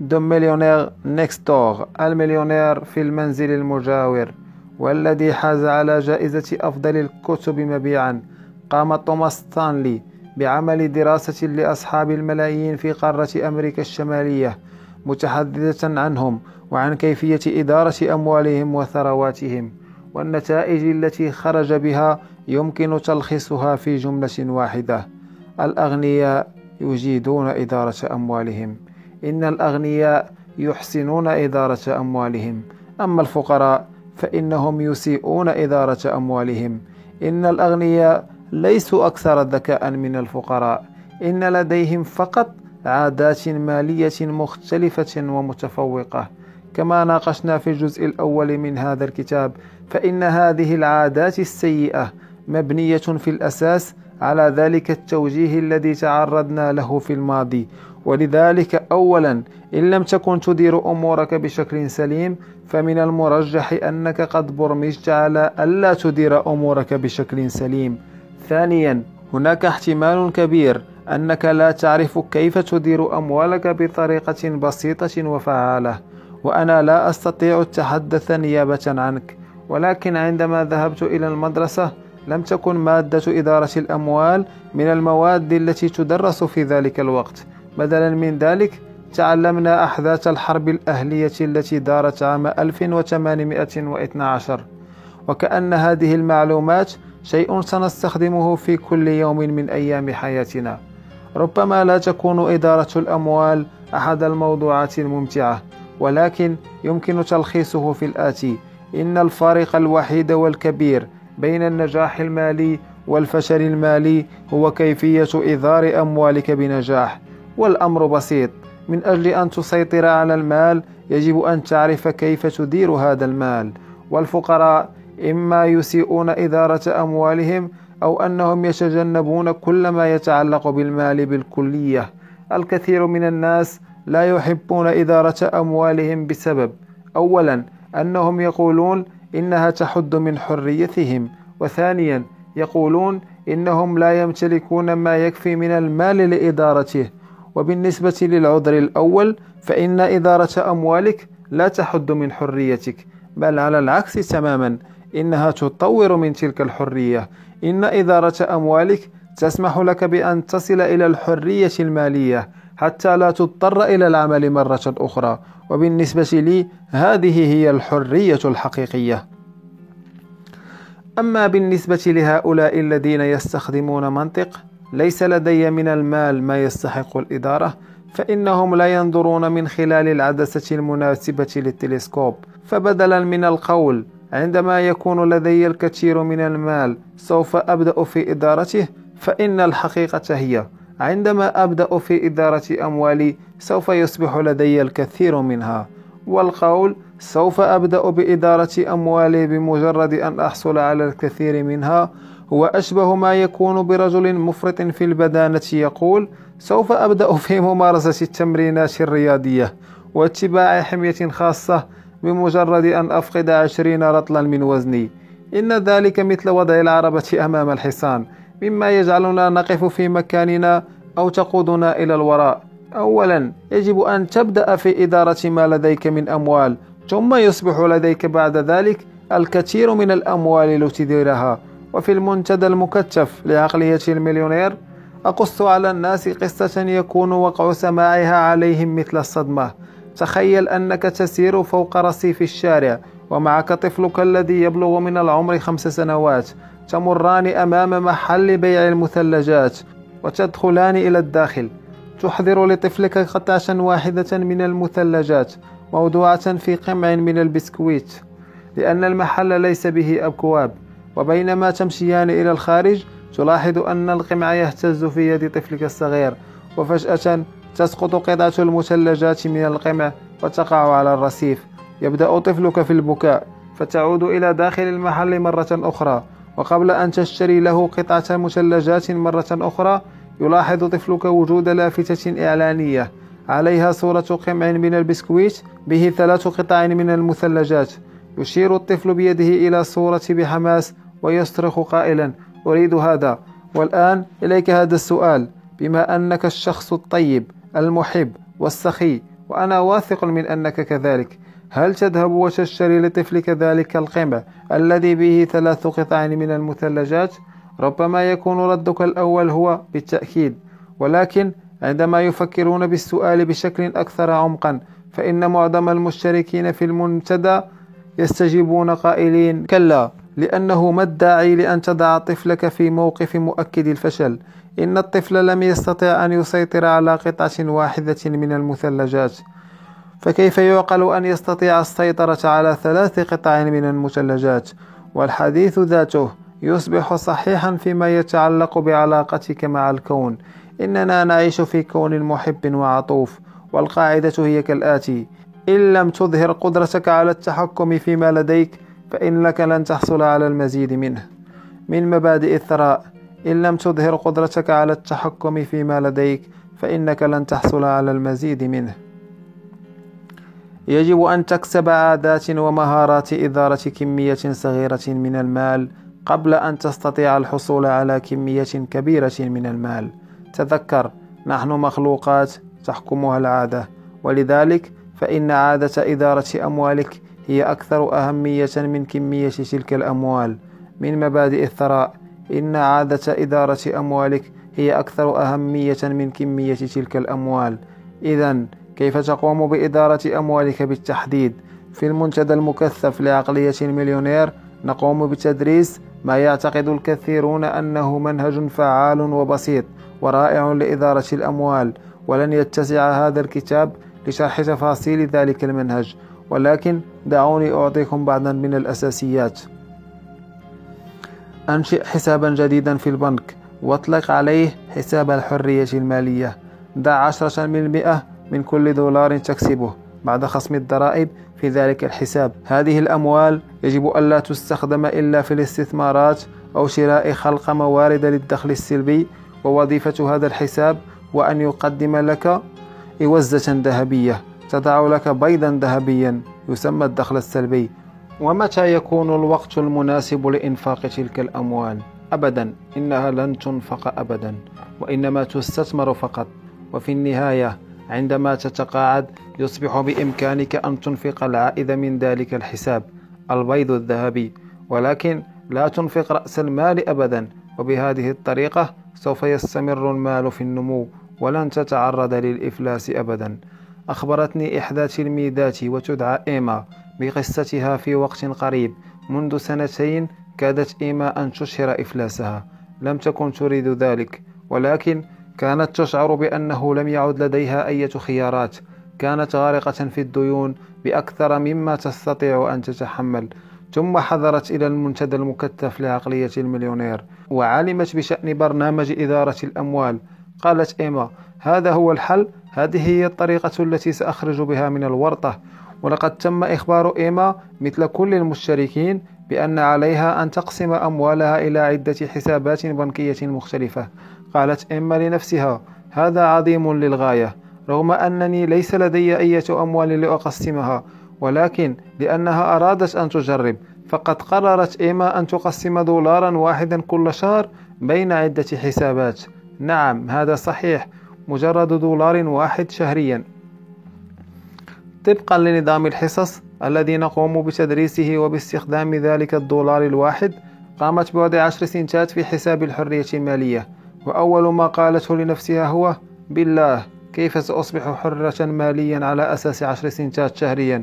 The Millionaire Next Door المليونير في المنزل المجاور والذي حاز على جائزة أفضل الكتب مبيعا قام توماس ستانلي بعمل دراسة لأصحاب الملايين في قارة أمريكا الشمالية متحدثة عنهم وعن كيفية إدارة أموالهم وثرواتهم والنتائج التي خرج بها يمكن تلخيصها في جملة واحدة الأغنياء يجيدون إدارة أموالهم. إن الأغنياء يحسنون إدارة أموالهم. أما الفقراء فإنهم يسيئون إدارة أموالهم. إن الأغنياء ليسوا أكثر ذكاء من الفقراء. إن لديهم فقط عادات مالية مختلفة ومتفوقة. كما ناقشنا في الجزء الأول من هذا الكتاب فإن هذه العادات السيئة مبنية في الأساس على ذلك التوجيه الذي تعرضنا له في الماضي. ولذلك أولا إن لم تكن تدير أمورك بشكل سليم فمن المرجح أنك قد برمجت على ألا تدير أمورك بشكل سليم. ثانيا هناك احتمال كبير أنك لا تعرف كيف تدير أموالك بطريقة بسيطة وفعالة وأنا لا أستطيع التحدث نيابة عنك. ولكن عندما ذهبت إلى المدرسة لم تكن مادة إدارة الأموال من المواد التي تدرس في ذلك الوقت. بدلا من ذلك تعلمنا أحداث الحرب الأهلية التي دارت عام 1812 وكأن هذه المعلومات شيء سنستخدمه في كل يوم من أيام حياتنا. ربما لا تكون إدارة الأموال أحد الموضوعات الممتعة ولكن يمكن تلخيصه في الآتي. إن الفارق الوحيد والكبير بين النجاح المالي والفشل المالي هو كيفية إدار أموالك بنجاح. والأمر بسيط من أجل أن تسيطر على المال يجب أن تعرف كيف تدير هذا المال. والفقراء إما يسيئون إدارة أموالهم أو أنهم يتجنبون كل ما يتعلق بالمال بالكلية. الكثير من الناس لا يحبون إدارة أموالهم بسبب أولا أنهم يقولون إنها تحد من حريتهم وثانيا يقولون إنهم لا يمتلكون ما يكفي من المال لإدارته. وبالنسبة للعذر الأول فإن إدارة أموالك لا تحد من حريتك بل على العكس تماما. إنها تطور من تلك الحرية. إن إدارة أموالك تسمح لك بأن تصل إلى الحرية المالية حتى لا تضطر إلى العمل مرة أخرى. وبالنسبة لي هذه هي الحرية الحقيقية. أما بالنسبة لهؤلاء الذين يستخدمون منطق ليس لدي من المال ما يستحق الإدارة فإنهم لا ينظرون من خلال العدسة المناسبة للتلسكوب. فبدلا من القول عندما يكون لدي الكثير من المال سوف أبدأ في إدارته فإن الحقيقة هي عندما أبدأ في إدارة أموالي سوف يصبح لدي الكثير منها. والقول سوف أبدأ بإدارة أموالي بمجرد أن أحصل على الكثير منها هو أشبه ما يكون برجل مفرط في البدانة يقول سوف أبدأ في ممارسة التمرينات الرياضية واتباع حمية خاصة بمجرد أن أفقد عشرين رطلا من وزني. إن ذلك مثل وضع العربة أمام الحصان. مما يجعلنا نقف في مكاننا أو تقودنا إلى الوراء. أولا يجب أن تبدأ في إدارة ما لديك من أموال. ثم يصبح لديك بعد ذلك الكثير من الأموال لتديرها وفي المنتدى المكثف لعقلية المليونير أقص على الناس قصة يكون وقع سماعها عليهم مثل الصدمة. تخيل أنك تسير فوق رصيف الشارع ومعك طفلك الذي يبلغ من العمر خمس سنوات. تمران أمام محل بيع المثلجات وتدخلان إلى الداخل. تحضر لطفلك قطعة واحدة من المثلجات موضوعة في قمع من البسكويت. لأن المحل ليس به أبواب وبينما تمشيان إلى الخارج تلاحظ أن القمع يهتز في يد طفلك الصغير. وفجأة تسقط قطعة المثلجات من القمع وتقع على الرصيف. يبدأ طفلك في البكاء فتعود إلى داخل المحل مرة أخرى. وقبل أن تشتري له قطعة مثلجات مرة أخرى يلاحظ طفلك وجود لافتة إعلانية. عليها صورة قمع من البسكويت به ثلاث قطع من المثلجات. يشير الطفل بيده إلى الصورة بحماس ويصرخ قائلا أريد هذا. والآن إليك هذا السؤال. بما أنك الشخص الطيب المحب والسخي وأنا واثق من أنك كذلك هل تذهب وتشتري لطفلك ذلك القمع الذي به ثلاث قطع من المثلجات؟ ربما يكون ردك الأول هو بالتأكيد ولكن عندما يفكرون بالسؤال بشكل أكثر عمقا فإن معظم المشتركين في المنتدى يستجيبون قائلين كلا لأنه ما الداعي لأن تضع طفلك في موقف مؤكد الفشل. إن الطفل لم يستطع أن يسيطر على قطعة واحدة من المثلجات. فكيف يعقل أن يستطيع السيطرة على ثلاث قطع من المثلجات؟ والحديث ذاته يصبح صحيحا فيما يتعلق بعلاقتك مع الكون. إننا نعيش في كون محب وعطوف والقاعدة هي كالآتي إن لم تظهر قدرتك على التحكم فيما لديك فإنك لن تحصل على المزيد منه. من مبادئ الثراء إن لم تظهر قدرتك على التحكم فيما لديك فإنك لن تحصل على المزيد منه. يجب أن تكسب عادات ومهارات إدارة كمية صغيرة من المال قبل أن تستطيع الحصول على كمية كبيرة من المال. تذكر نحن مخلوقات تحكمها العادة ولذلك فإن عادة إدارة أموالك هي أكثر أهمية من كمية تلك الأموال. من مبادئ الثراء إن عادة إدارة أموالك هي أكثر أهمية من كمية تلك الأموال. إذا كيف تقوم بإدارة أموالك بالتحديد؟ في المنتدى المكثف لعقلية المليونير نقوم بتدريس ما يعتقد الكثيرون أنه منهج فعال وبسيط ورائع لإدارة الأموال ولن يتسع هذا الكتاب لشرح تفاصيل ذلك المنهج. ولكن دعوني أعطيكم بعضا من الأساسيات. أنشئ حسابا جديدا في البنك واطلق عليه حساب الحرية المالية. ضع عشرة بالمئة من كل دولار تكسبه بعد خصم الضرائب في ذلك الحساب. هذه الأموال يجب ألا تستخدم إلا في الاستثمارات أو شراء خلق موارد للدخل السلبي ووظيفة هذا الحساب وأن يقدم لك إوزة ذهبية. تضع لك بيضا ذهبيا يسمى الدخل السلبي. ومتى يكون الوقت المناسب لإنفاق تلك الأموال؟ أبدا. إنها لن تنفق أبدا. وإنما تستثمر فقط. وفي النهاية عندما تتقاعد يصبح بإمكانك أن تنفق العائد من ذلك الحساب البيض الذهبي. ولكن لا تنفق رأس المال أبدا. وبهذه الطريقة سوف يستمر المال في النمو ولن تتعرض للإفلاس أبدا. أخبرتني إحدى تلميذاتي وتدعى إيما بقصتها في وقت قريب. منذ سنتين كادت إيما أن تشهر إفلاسها. لم تكن تريد ذلك ولكن كانت تشعر بأنه لم يعد لديها أي خيارات. كانت غارقة في الديون بأكثر مما تستطيع أن تتحمل. ثم حضرت إلى المنتدى المكثف لعقلية المليونير وعلمت بشأن برنامج إدارة الأموال. قالت إيما هذا هو الحل؟ هذه هي الطريقة التي سأخرج بها من الورطة. ولقد تم إخبار إيما مثل كل المشتركين بأن عليها أن تقسم أموالها إلى عدة حسابات بنكية مختلفة. قالت إيما لنفسها هذا عظيم للغاية رغم أنني ليس لدي أي أموال لأقسمها ولكن لأنها أرادت أن تجرب فقد قررت إيما أن تقسم دولارا واحدا كل شهر بين عدة حسابات. نعم هذا صحيح مجرد دولار واحد شهريا. طبقا لنظام الحصص الذي نقوم بتدريسه وباستخدام ذلك الدولار الواحد قامت بوضع عشر سنتات في حساب الحرية المالية. وأول ما قالته لنفسها هو بالله كيف سأصبح حرة ماليا على أساس عشر سنتات شهريا؟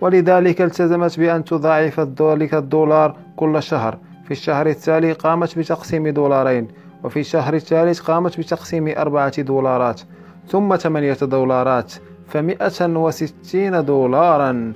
ولذلك التزمت بأن تضاعف ذلك الدولار كل شهر. في الشهر التالي قامت بتقسيم دولارين. وفي الشهر الثالث قامت بتقسيم أربعة دولارات ثم ثمانية دولارات فمئة وستين دولارا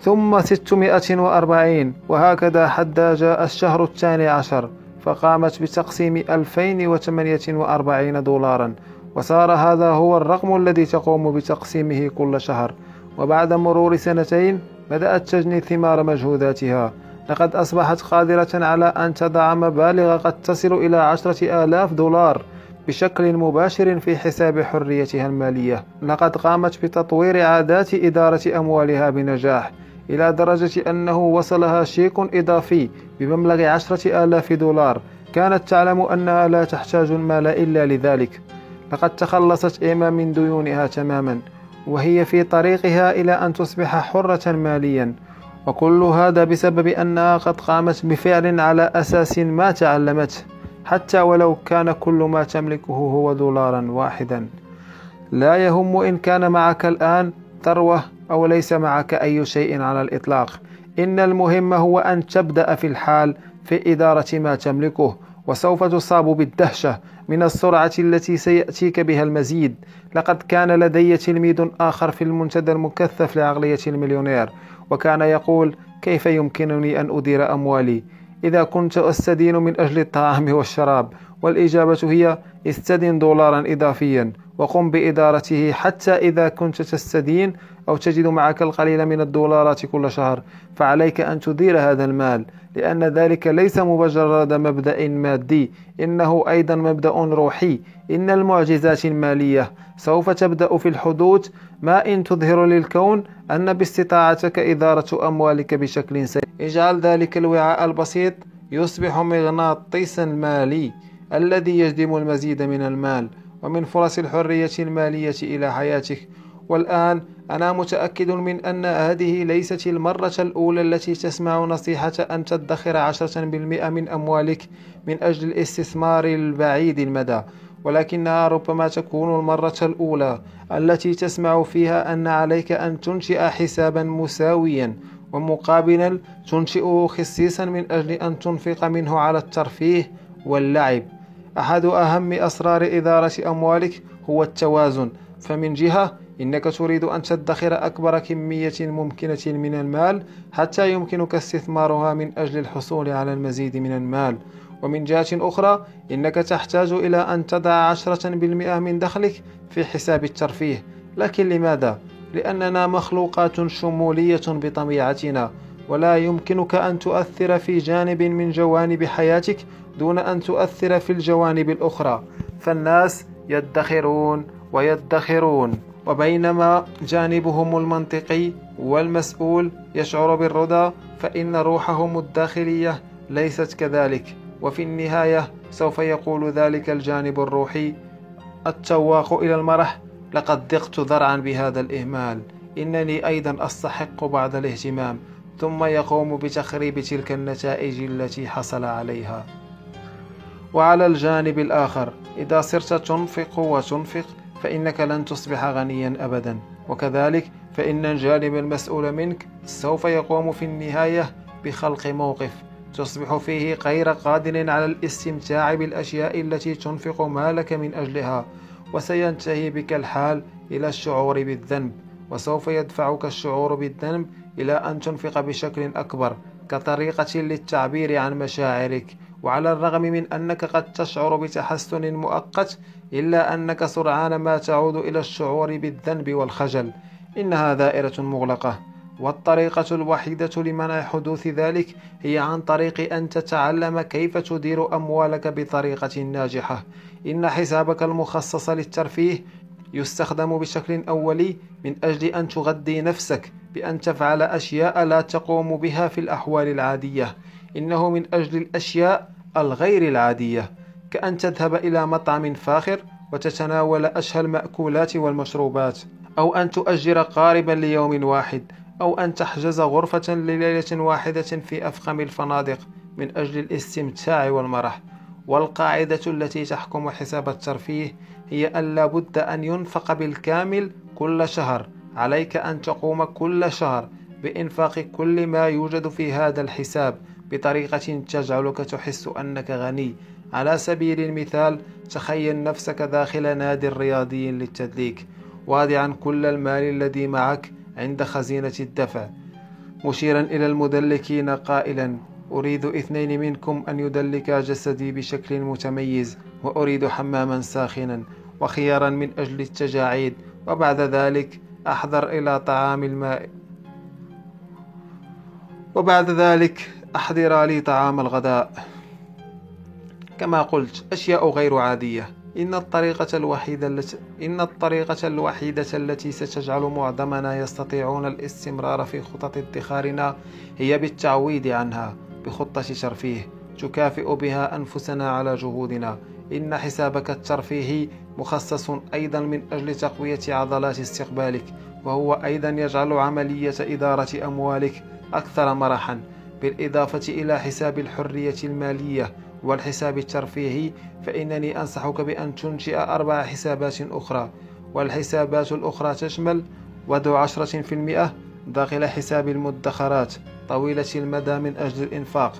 ثم ستمائة وأربعين وهكذا حتى جاء الشهر الثاني عشر فقامت بتقسيم ألفين وثمانية وأربعين دولارا وصار هذا هو الرقم الذي تقوم بتقسيمه كل شهر. وبعد مرور سنتين بدأت تجني ثمار مجهوداتها. لقد أصبحت قادرة على أن تضع مبالغ قد تصل إلى عشرة آلاف دولار بشكل مباشر في حساب حريتها المالية. لقد قامت بتطوير عادات إدارة أموالها بنجاح إلى درجة أنه وصلها شيك إضافي بمبلغ عشرة آلاف دولار. كانت تعلم أنها لا تحتاج المال إلا لذلك. لقد تخلصت إيما من ديونها تماما وهي في طريقها إلى أن تصبح حرة ماليا. وكل هذا بسبب أنها قد قامت بفعل على أساس ما تعلمته حتى ولو كان كل ما تملكه هو دولارا واحدا. لا يهم إن كان معك الآن ثروة أو ليس معك أي شيء على الإطلاق. إن المهم هو أن تبدأ في الحال في إدارة ما تملكه وسوف تصاب بالدهشة من السرعة التي سيأتيك بها المزيد. لقد كان لدي تلميذ آخر في المنتدى المكثف لعقلية المليونير. وكان يقول كيف يمكنني أن أدير أموالي؟ إذا كنت أستدين من أجل الطعام والشراب. والإجابة هي استدن دولارا إضافيا وقم بإدارته حتى إذا كنت تستدين أو تجد معك القليل من الدولارات كل شهر. فعليك أن تدير هذا المال لأن ذلك ليس مجرد مبدأ مادي إنه أيضا مبدأ روحي. إن المعجزات المالية سوف تبدأ في الحدوث ما إن تظهر للكون أن باستطاعتك إدارة أموالك بشكل سيء. اجعل ذلك الوعاء البسيط يصبح مغناطيسا مالي. الذي يجذب المزيد من المال ومن فرص الحرية المالية إلى حياتك. والآن أنا متأكد من أن هذه ليست المرة الأولى التي تسمع نصيحة أن تدخر عشرة بالمئة من أموالك من أجل الاستثمار البعيد المدى. ولكنها ربما تكون المرة الأولى التي تسمع فيها أن عليك أن تنشئ حسابا مساويا ومقابلا تنشئه خصيصا من أجل أن تنفق منه على الترفيه واللعب. أحد أهم أسرار إدارة أموالك هو التوازن. فمن جهة إنك تريد أن تدخر أكبر كمية ممكنة من المال حتى يمكنك استثمارها من أجل الحصول على المزيد من المال. ومن جهة أخرى إنك تحتاج إلى أن تضع عشرة بالمئة من دخلك في حساب الترفيه. لكن لماذا؟ لأننا مخلوقات شمولية بطبيعتنا ولا يمكنك أن تؤثر في جانب من جوانب حياتك دون أن تؤثر في الجوانب الأخرى. فالناس يدخرون ويدخرون وبينما جانبهم المنطقي والمسؤول يشعر بالرضا فإن روحهم الداخلية ليست كذلك. وفي النهاية سوف يقول ذلك الجانب الروحي التواق إلى المرح لقد ضقت ذرعا بهذا الإهمال. إنني أيضا أستحق بعض الاهتمام ثم يقوم بتخريب تلك النتائج التي حصل عليها. وعلى الجانب الآخر إذا صرت تنفق وتنفق فإنك لن تصبح غنيا أبدا. وكذلك فإن الجانب المسؤول منك سوف يقوم في النهاية بخلق موقف تصبح فيه غير قادر على الاستمتاع بالأشياء التي تنفق مالك من أجلها. وسينتهي بك الحال إلى الشعور بالذنب. وسوف يدفعك الشعور بالذنب إلى أن تنفق بشكل أكبر كطريقة للتعبير عن مشاعرك. وعلى الرغم من أنك قد تشعر بتحسن مؤقت إلا أنك سرعان ما تعود إلى الشعور بالذنب والخجل. إنها دائرة مغلقة. والطريقة الوحيدة لمنع حدوث ذلك هي عن طريق أن تتعلم كيف تدير أموالك بطريقة ناجحة. إن حسابك المخصص للترفيه يستخدم بشكل أولي من أجل أن تغذي نفسك بأن تفعل أشياء لا تقوم بها في الأحوال العادية. إنه من أجل الأشياء الغير العادية كأن تذهب إلى مطعم فاخر وتتناول أشهى المأكولات والمشروبات أو أن تؤجر قاربا ليوم واحد أو أن تحجز غرفة لليلة واحدة في أفخم الفنادق من أجل الاستمتاع والمرح. والقاعدة التي تحكم حساب الترفيه هي أن لا بد أن ينفق بالكامل كل شهر. عليك أن تقوم كل شهر بإنفاق كل ما يوجد في هذا الحساب. بطريقة تجعلك تحس أنك غني. على سبيل المثال تخيل نفسك داخل نادي رياضي للتدليك واضعا كل المال الذي معك عند خزينة الدفع. مشيرا إلى المدلكين قائلا أريد اثنين منكم أن يدلكا جسدي بشكل متميز وأريد حماما ساخنا وخيارا من أجل التجاعيد وبعد ذلك أحضر إلى طعام الماء. وبعد ذلك أحضر لي طعام الغداء. كما قلت أشياء غير عادية. إن الطريقة الوحيدة التي إن الطريقة الوحيدة التي ستجعل معظمنا يستطيعون الاستمرار في خطط ادخارنا هي بالتعويض عنها بخطة ترفيه تكافئ بها أنفسنا على جهودنا. إن حسابك الترفيهي مخصص أيضا من أجل تقوية عضلات استقبالك وهو أيضا يجعل عملية إدارة أموالك أكثر مرحا. بالإضافة إلى حساب الحرية المالية والحساب الترفيهي فإنني أنصحك بأن تنشئ أربع حسابات أخرى. والحسابات الأخرى تشمل وضع عشرة في المئة داخل حساب المدخرات طويلة المدى من أجل الإنفاق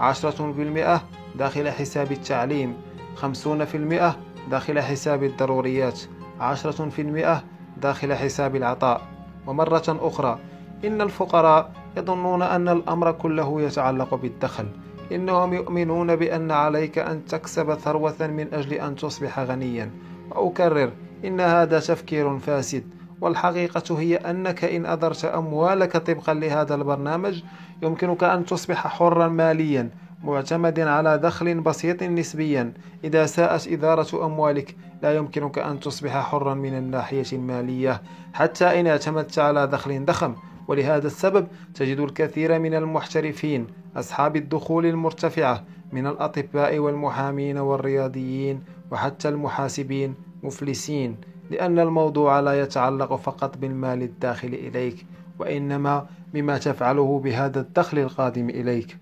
عشرة في المئة داخل حساب التعليم خمسون في المئة داخل حساب الضروريات عشرة في المئة داخل حساب العطاء. ومرة أخرى إن الفقراء يظنون أن الأمر كله يتعلق بالدخل إنهم يؤمنون بأن عليك أن تكسب ثروة من أجل أن تصبح غنيا. وأكرر إن هذا تفكير فاسد والحقيقة هي أنك إن أدرت أموالك طبقا لهذا البرنامج يمكنك أن تصبح حرا ماليا معتمد على دخل بسيط نسبيا. إذا ساءت إدارة أموالك لا يمكنك أن تصبح حرا من الناحية المالية حتى إن اعتمدت على دخل ضخم. ولهذا السبب تجد الكثير من المحترفين أصحاب الدخول المرتفعة من الأطباء والمحامين والرياضيين وحتى المحاسبين مفلسين لأن الموضوع لا يتعلق فقط بالمال الداخل إليك وإنما بما تفعله بهذا الدخل القادم إليك.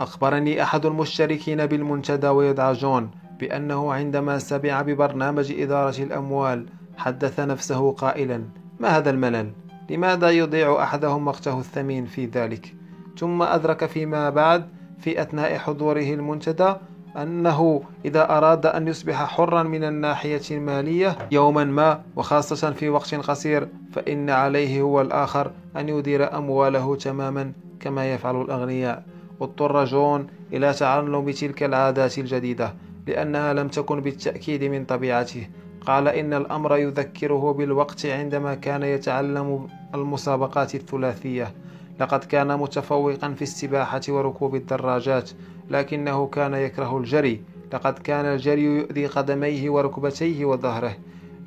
أخبرني أحد المشتركين بالمنتدى ويدعى جون بأنه عندما سمع ببرنامج إدارة الأموال حدث نفسه قائلا ما هذا الملل؟ لماذا يضيع أحدهم وقته الثمين في ذلك؟ ثم أدرك فيما بعد في أثناء حضوره المنتدى أنه إذا أراد أن يصبح حرا من الناحية المالية يوما ما وخاصة في وقت قصير فإن عليه هو الآخر أن يدير أمواله تماما كما يفعل الأغنياء. اضطر جون إلى تعلم تلك العادات الجديدة لأنها لم تكن بالتأكيد من طبيعته. قال إن الأمر يذكره بالوقت عندما كان يتعلم المسابقات الثلاثية. لقد كان متفوقا في السباحة وركوب الدراجات لكنه كان يكره الجري. لقد كان الجري يؤذي قدميه وركبتيه وظهره.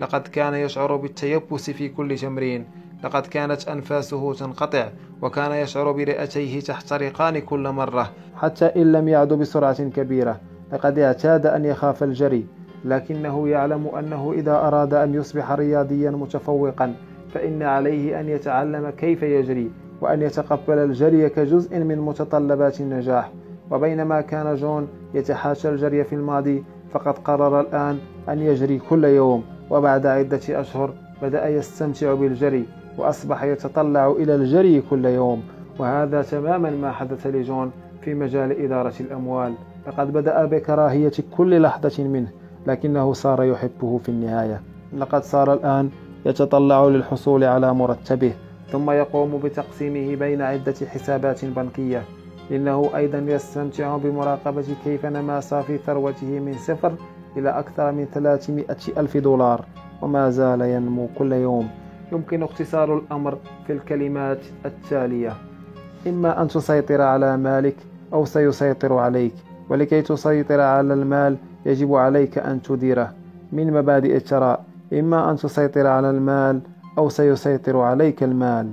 لقد كان يشعر بالتيبس في كل تمرين. لقد كانت أنفاسه تنقطع وكان يشعر برئتيه تحترقان كل مرة حتى إن لم يعد بسرعة كبيرة. لقد اعتاد أن يخاف الجري. لكنه يعلم أنه إذا أراد أن يصبح رياضيا متفوقا فإن عليه أن يتعلم كيف يجري وأن يتقبل الجري كجزء من متطلبات النجاح. وبينما كان جون يتحاشى الجري في الماضي فقد قرر الآن أن يجري كل يوم. وبعد عدة أشهر بدأ يستمتع بالجري وأصبح يتطلع إلى الجري كل يوم. وهذا تماما ما حدث لجون في مجال إدارة الأموال. لقد بدأ بكراهية كل لحظة منه. لكنه صار يحبه في النهاية. لقد صار الآن يتطلع للحصول على مرتبه ثم يقوم بتقسيمه بين عدة حسابات بنكية. إنه أيضا يستمتع بمراقبة كيف نما صافي ثروته من صفر إلى أكثر من 300 ألف دولار وما زال ينمو كل يوم. يمكن اختصار الأمر في الكلمات التالية. إما أن تسيطر على مالك أو سيسيطر عليك ولكي تسيطر على المال يجب عليك أن تديره من مبادئ الثراء إما أن تسيطر على المال أو سيسيطر عليك المال.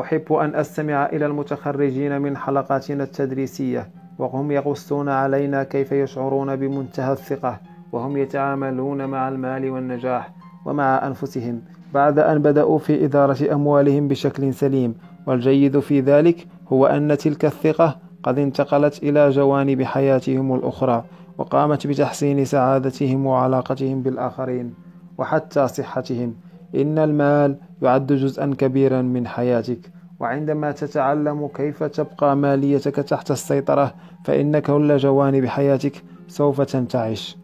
أحب أن أستمع إلى المتخرجين من حلقاتنا التدريسية وهم يقصون علينا كيف يشعرون بمنتهى الثقة وهم يتعاملون مع المال والنجاح ومع أنفسهم. بعد أن بدأوا في إدارة أموالهم بشكل سليم والجيد في ذلك هو أن تلك الثقة قد انتقلت إلى جوانب حياتهم الأخرى وقامت بتحسين سعادتهم وعلاقتهم بالآخرين وحتى صحتهم. إن المال يعد جزءا كبيرا من حياتك وعندما تتعلم كيف تبقى ماليتك تحت السيطرة فإن كل جوانب حياتك سوف تنتعش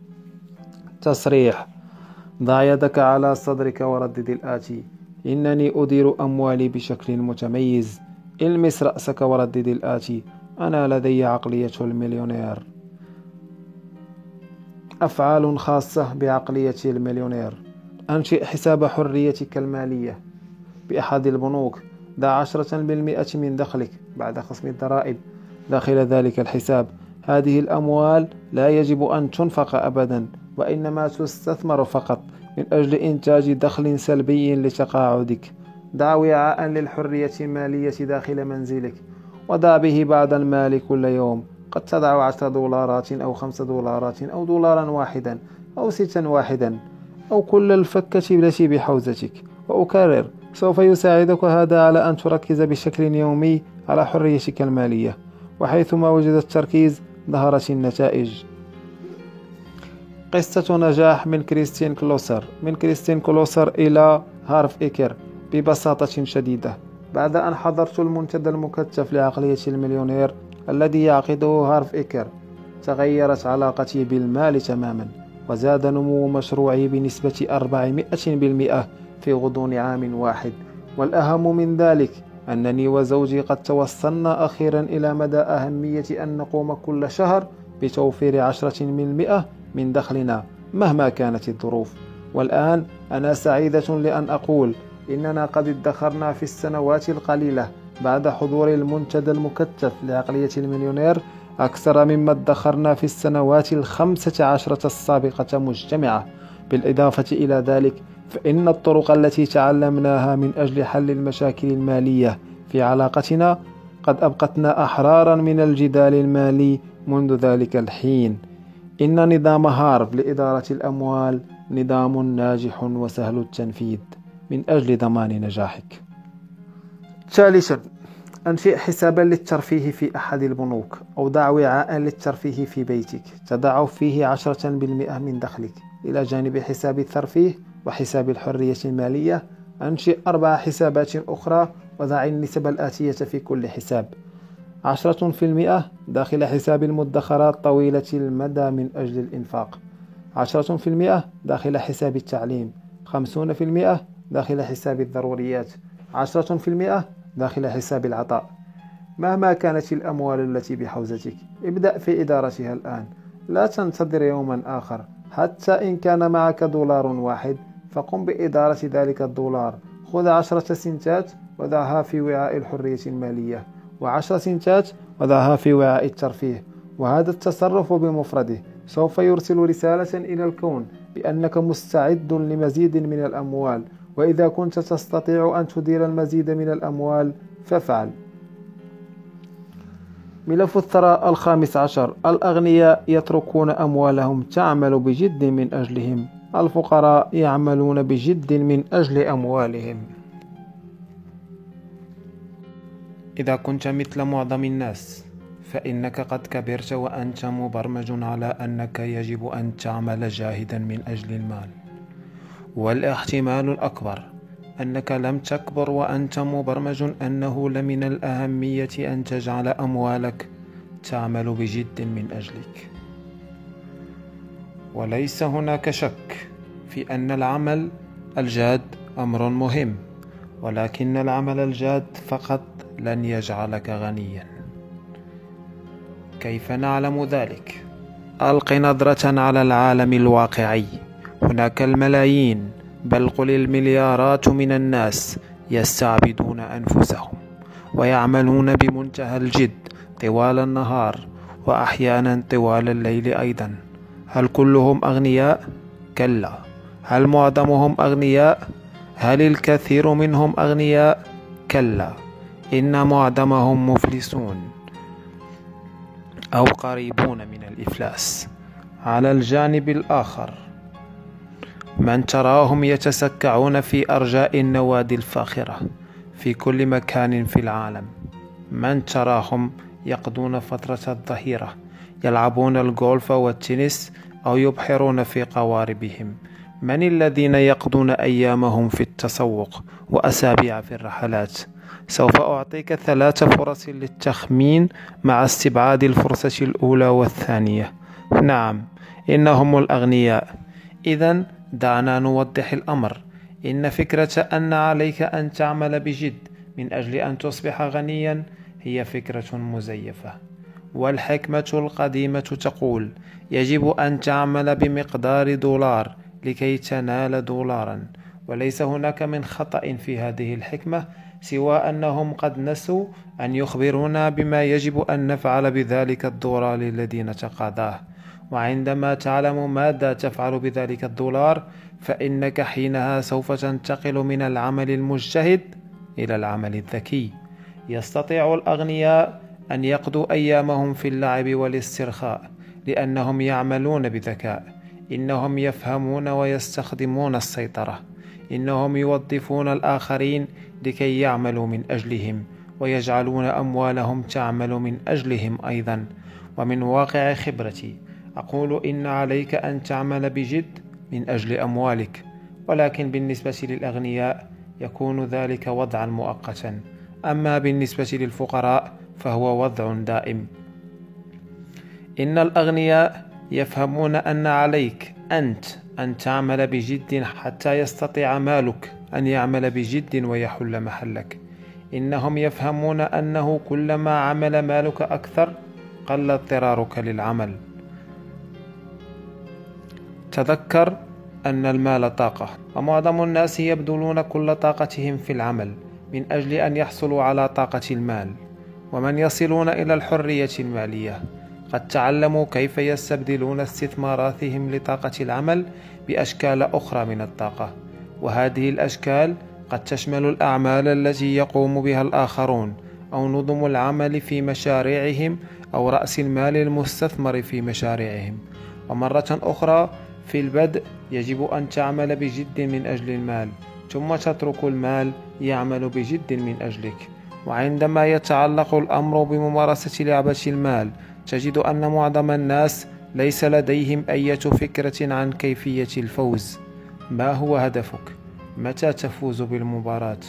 تصريح ضع يدك على صدرك وردد الآتي إنني أدير أموالي بشكل متميز. إلمس رأسك وردد الآتي أنا لدي عقلية المليونير. أفعال خاصة بعقلية المليونير. أنشئ حساب حريتك المالية. بأحد البنوك ضع عشرة بالمئة من دخلك بعد خصم الضرائب. داخل ذلك الحساب هذه الأموال لا يجب أن تنفق أبدا وإنما تستثمر فقط من أجل إنتاج دخل سلبي لتقاعدك. ضع وعاء للحرية المالية داخل منزلك. وضع به بعض المال كل يوم. قد تضع عشر دولارات أو خمس دولارات أو دولارا واحدا أو ستا واحدا أو كل الفكة التي بحوزتك. وأكرر سوف يساعدك هذا على أن تركز بشكل يومي على حريتك المالية وحيثما وجد التركيز ظهرت النتائج. قصة نجاح من كريستين كلوسر. من كريستين كلوسر إلى هارف إيكر ببساطة شديدة. بعد أن حضرت المنتدى المكثف لعقلية المليونير الذي يعقده هارف إيكر تغيرت علاقتي بالمال تماما وزاد نمو مشروعي بنسبة 400% في غضون عام واحد. والأهم من ذلك أنني وزوجي قد توصلنا أخيرا إلى مدى أهمية أن نقوم كل شهر بتوفير عشرة من مئة من دخلنا مهما كانت الظروف. والآن أنا سعيدة لأن أقول إننا قد ادخرنا في السنوات القليلة بعد حضور المنتدى المكثف لعقلية المليونير أكثر مما ادخرنا في السنوات الخمسة عشرة السابقة مجتمعة. بالإضافة إلى ذلك فإن الطرق التي تعلمناها من أجل حل المشاكل المالية في علاقتنا قد أبقتنا أحرارا من الجدال المالي منذ ذلك الحين. إن نظام هارف لإدارة الأموال نظام ناجح وسهل التنفيذ. من أجل ضمان نجاحك. ثالثا أنشئ حسابا للترفيه في أحد البنوك أو ضع وعاء للترفيه في بيتك. تضع فيه عشرة بالمئة من دخلك. إلى جانب حساب الترفيه وحساب الحرية المالية أنشئ أربع حسابات أخرى وضع النسب الآتية في كل حساب. عشرة في المئة داخل حساب المدخرات طويلة المدى من أجل الإنفاق. عشرة في المئة داخل حساب التعليم. خمسون في المئة داخل حساب الضروريات. عشرة في المئة داخل حساب العطاء. مهما كانت الأموال التي بحوزتك ابدأ في إدارتها الآن. لا تنتظر يوما آخر. حتى إن كان معك دولار واحد فقم بإدارة ذلك الدولار. خذ عشرة سنتات وضعها في وعاء الحرية المالية. وعشر سنتات وضعها في وعاء الترفيه. وهذا التصرف بمفرده. سوف يرسل رسالة إلى الكون بأنك مستعد لمزيد من الأموال. وإذا كنت تستطيع أن تدير المزيد من الأموال فافعل. ملف الثراء الخامس عشر. الأغنياء يتركون أموالهم تعمل بجد من أجلهم. الفقراء يعملون بجد من أجل أموالهم. إذا كنت مثل معظم الناس فإنك قد كبرت وأنت مبرمج على أنك يجب أن تعمل جاهدا من أجل المال. والاحتمال الأكبر أنك لم تكبر وأنت مبرمج أنه لمن الأهمية أن تجعل أموالك تعمل بجد من أجلك. وليس هناك شك في أن العمل الجاد أمر مهم ولكن العمل الجاد فقط لن يجعلك غنيا. كيف نعلم ذلك؟ ألق نظرة على العالم الواقعي. هناك الملايين بل قل المليارات من الناس يستعبدون أنفسهم ويعملون بمنتهى الجد طوال النهار وأحيانا طوال الليل أيضا. هل كلهم أغنياء؟ كلا. هل معظمهم أغنياء؟ هل الكثير منهم أغنياء؟ كلا. إن معظمهم مفلسون أو قريبون من الإفلاس. على الجانب الآخر من تراهم يتسكعون في أرجاء النوادي الفاخرة في كل مكان في العالم. من تراهم يقضون فترة الظهيرة يلعبون الجولف والتنس أو يبحرون في قواربهم. من الذين يقضون أيامهم في التسوق وأسابيع في الرحلات؟ سوف أعطيك ثلاث فرص للتخمين مع استبعاد الفرصة الأولى والثانية. نعم إنهم الأغنياء. إذا دعنا نوضح الأمر. إن فكرة أن عليك أن تعمل بجد من أجل أن تصبح غنيا هي فكرة مزيفة. والحكمة القديمة تقول يجب أن تعمل بمقدار دولار لكي تنال دولارا. وليس هناك من خطأ في هذه الحكمة سوى أنهم قد نسوا أن يخبرونا بما يجب أن نفعل بذلك الدولار الذي نتقاضاه وعندما تعلم ماذا تفعل بذلك الدولار فإنك حينها سوف تنتقل من العمل المجتهد إلى العمل الذكي. يستطيع الأغنياء أن يقضوا أيامهم في اللعب والاسترخاء لأنهم يعملون بذكاء. إنهم يفهمون ويستخدمون السيطرة. إنهم يوظفون الآخرين لكي يعملوا من أجلهم ويجعلون أموالهم تعمل من أجلهم أيضا. ومن واقع خبرتي أقول إن عليك أن تعمل بجد من أجل أموالك ولكن بالنسبة للأغنياء يكون ذلك وضعا مؤقتا. أما بالنسبة للفقراء فهو وضع دائم. إن الأغنياء يفهمون أن عليك أنت أن تعمل بجد حتى يستطيع مالك أن يعمل بجد ويحل محلك. إنهم يفهمون أنه كلما عمل مالك أكثر قل اضطرارك للعمل. تذكر أن المال طاقة. ومعظم الناس يبذلون كل طاقتهم في العمل من أجل أن يحصلوا على طاقة المال. ومن يصلون إلى الحرية المالية. قد تعلموا كيف يستبدلون استثماراتهم لطاقة العمل بأشكال أخرى من الطاقة. وهذه الأشكال قد تشمل الأعمال التي يقوم بها الآخرون أو نظم العمل في مشاريعهم أو رأس المال المستثمر في مشاريعهم. ومرة أخرى في البدء يجب أن تعمل بجد من أجل المال ثم تترك المال يعمل بجد من أجلك. وعندما يتعلق الأمر بممارسة لعبة المال تجد أن معظم الناس ليس لديهم أي فكرة عن كيفية الفوز. ما هو هدفك؟ متى تفوز بالمباراة؟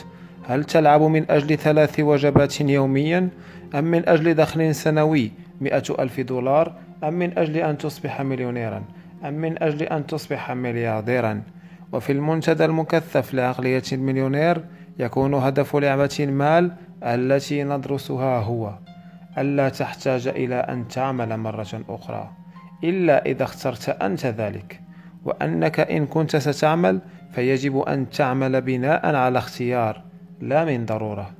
هل تلعب من أجل ثلاث وجبات يوميا؟ أم من أجل دخل سنوي مئة ألف دولار؟ أم من أجل أن تصبح مليونيرا؟ أم من أجل أن تصبح مليارديرا. وفي المنتدى المكثف لعقلية المليونير يكون هدف لعبة المال التي ندرسها هو ألا تحتاج إلى أن تعمل مرة أخرى إلا إذا اخترت أنت ذلك. وأنك إن كنت ستعمل فيجب أن تعمل بناء على اختيار لا من ضرورة.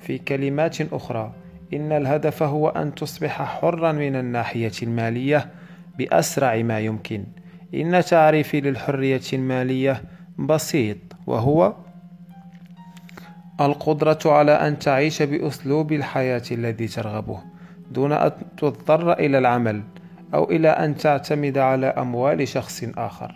في كلمات أخرى إن الهدف هو أن تصبح حرا من الناحية المالية بأسرع ما يمكن إن تعريفي للحرية المالية بسيط وهو القدرة على أن تعيش بأسلوب الحياة الذي ترغبه دون أن تضطر إلى العمل أو إلى أن تعتمد على أموال شخص آخر.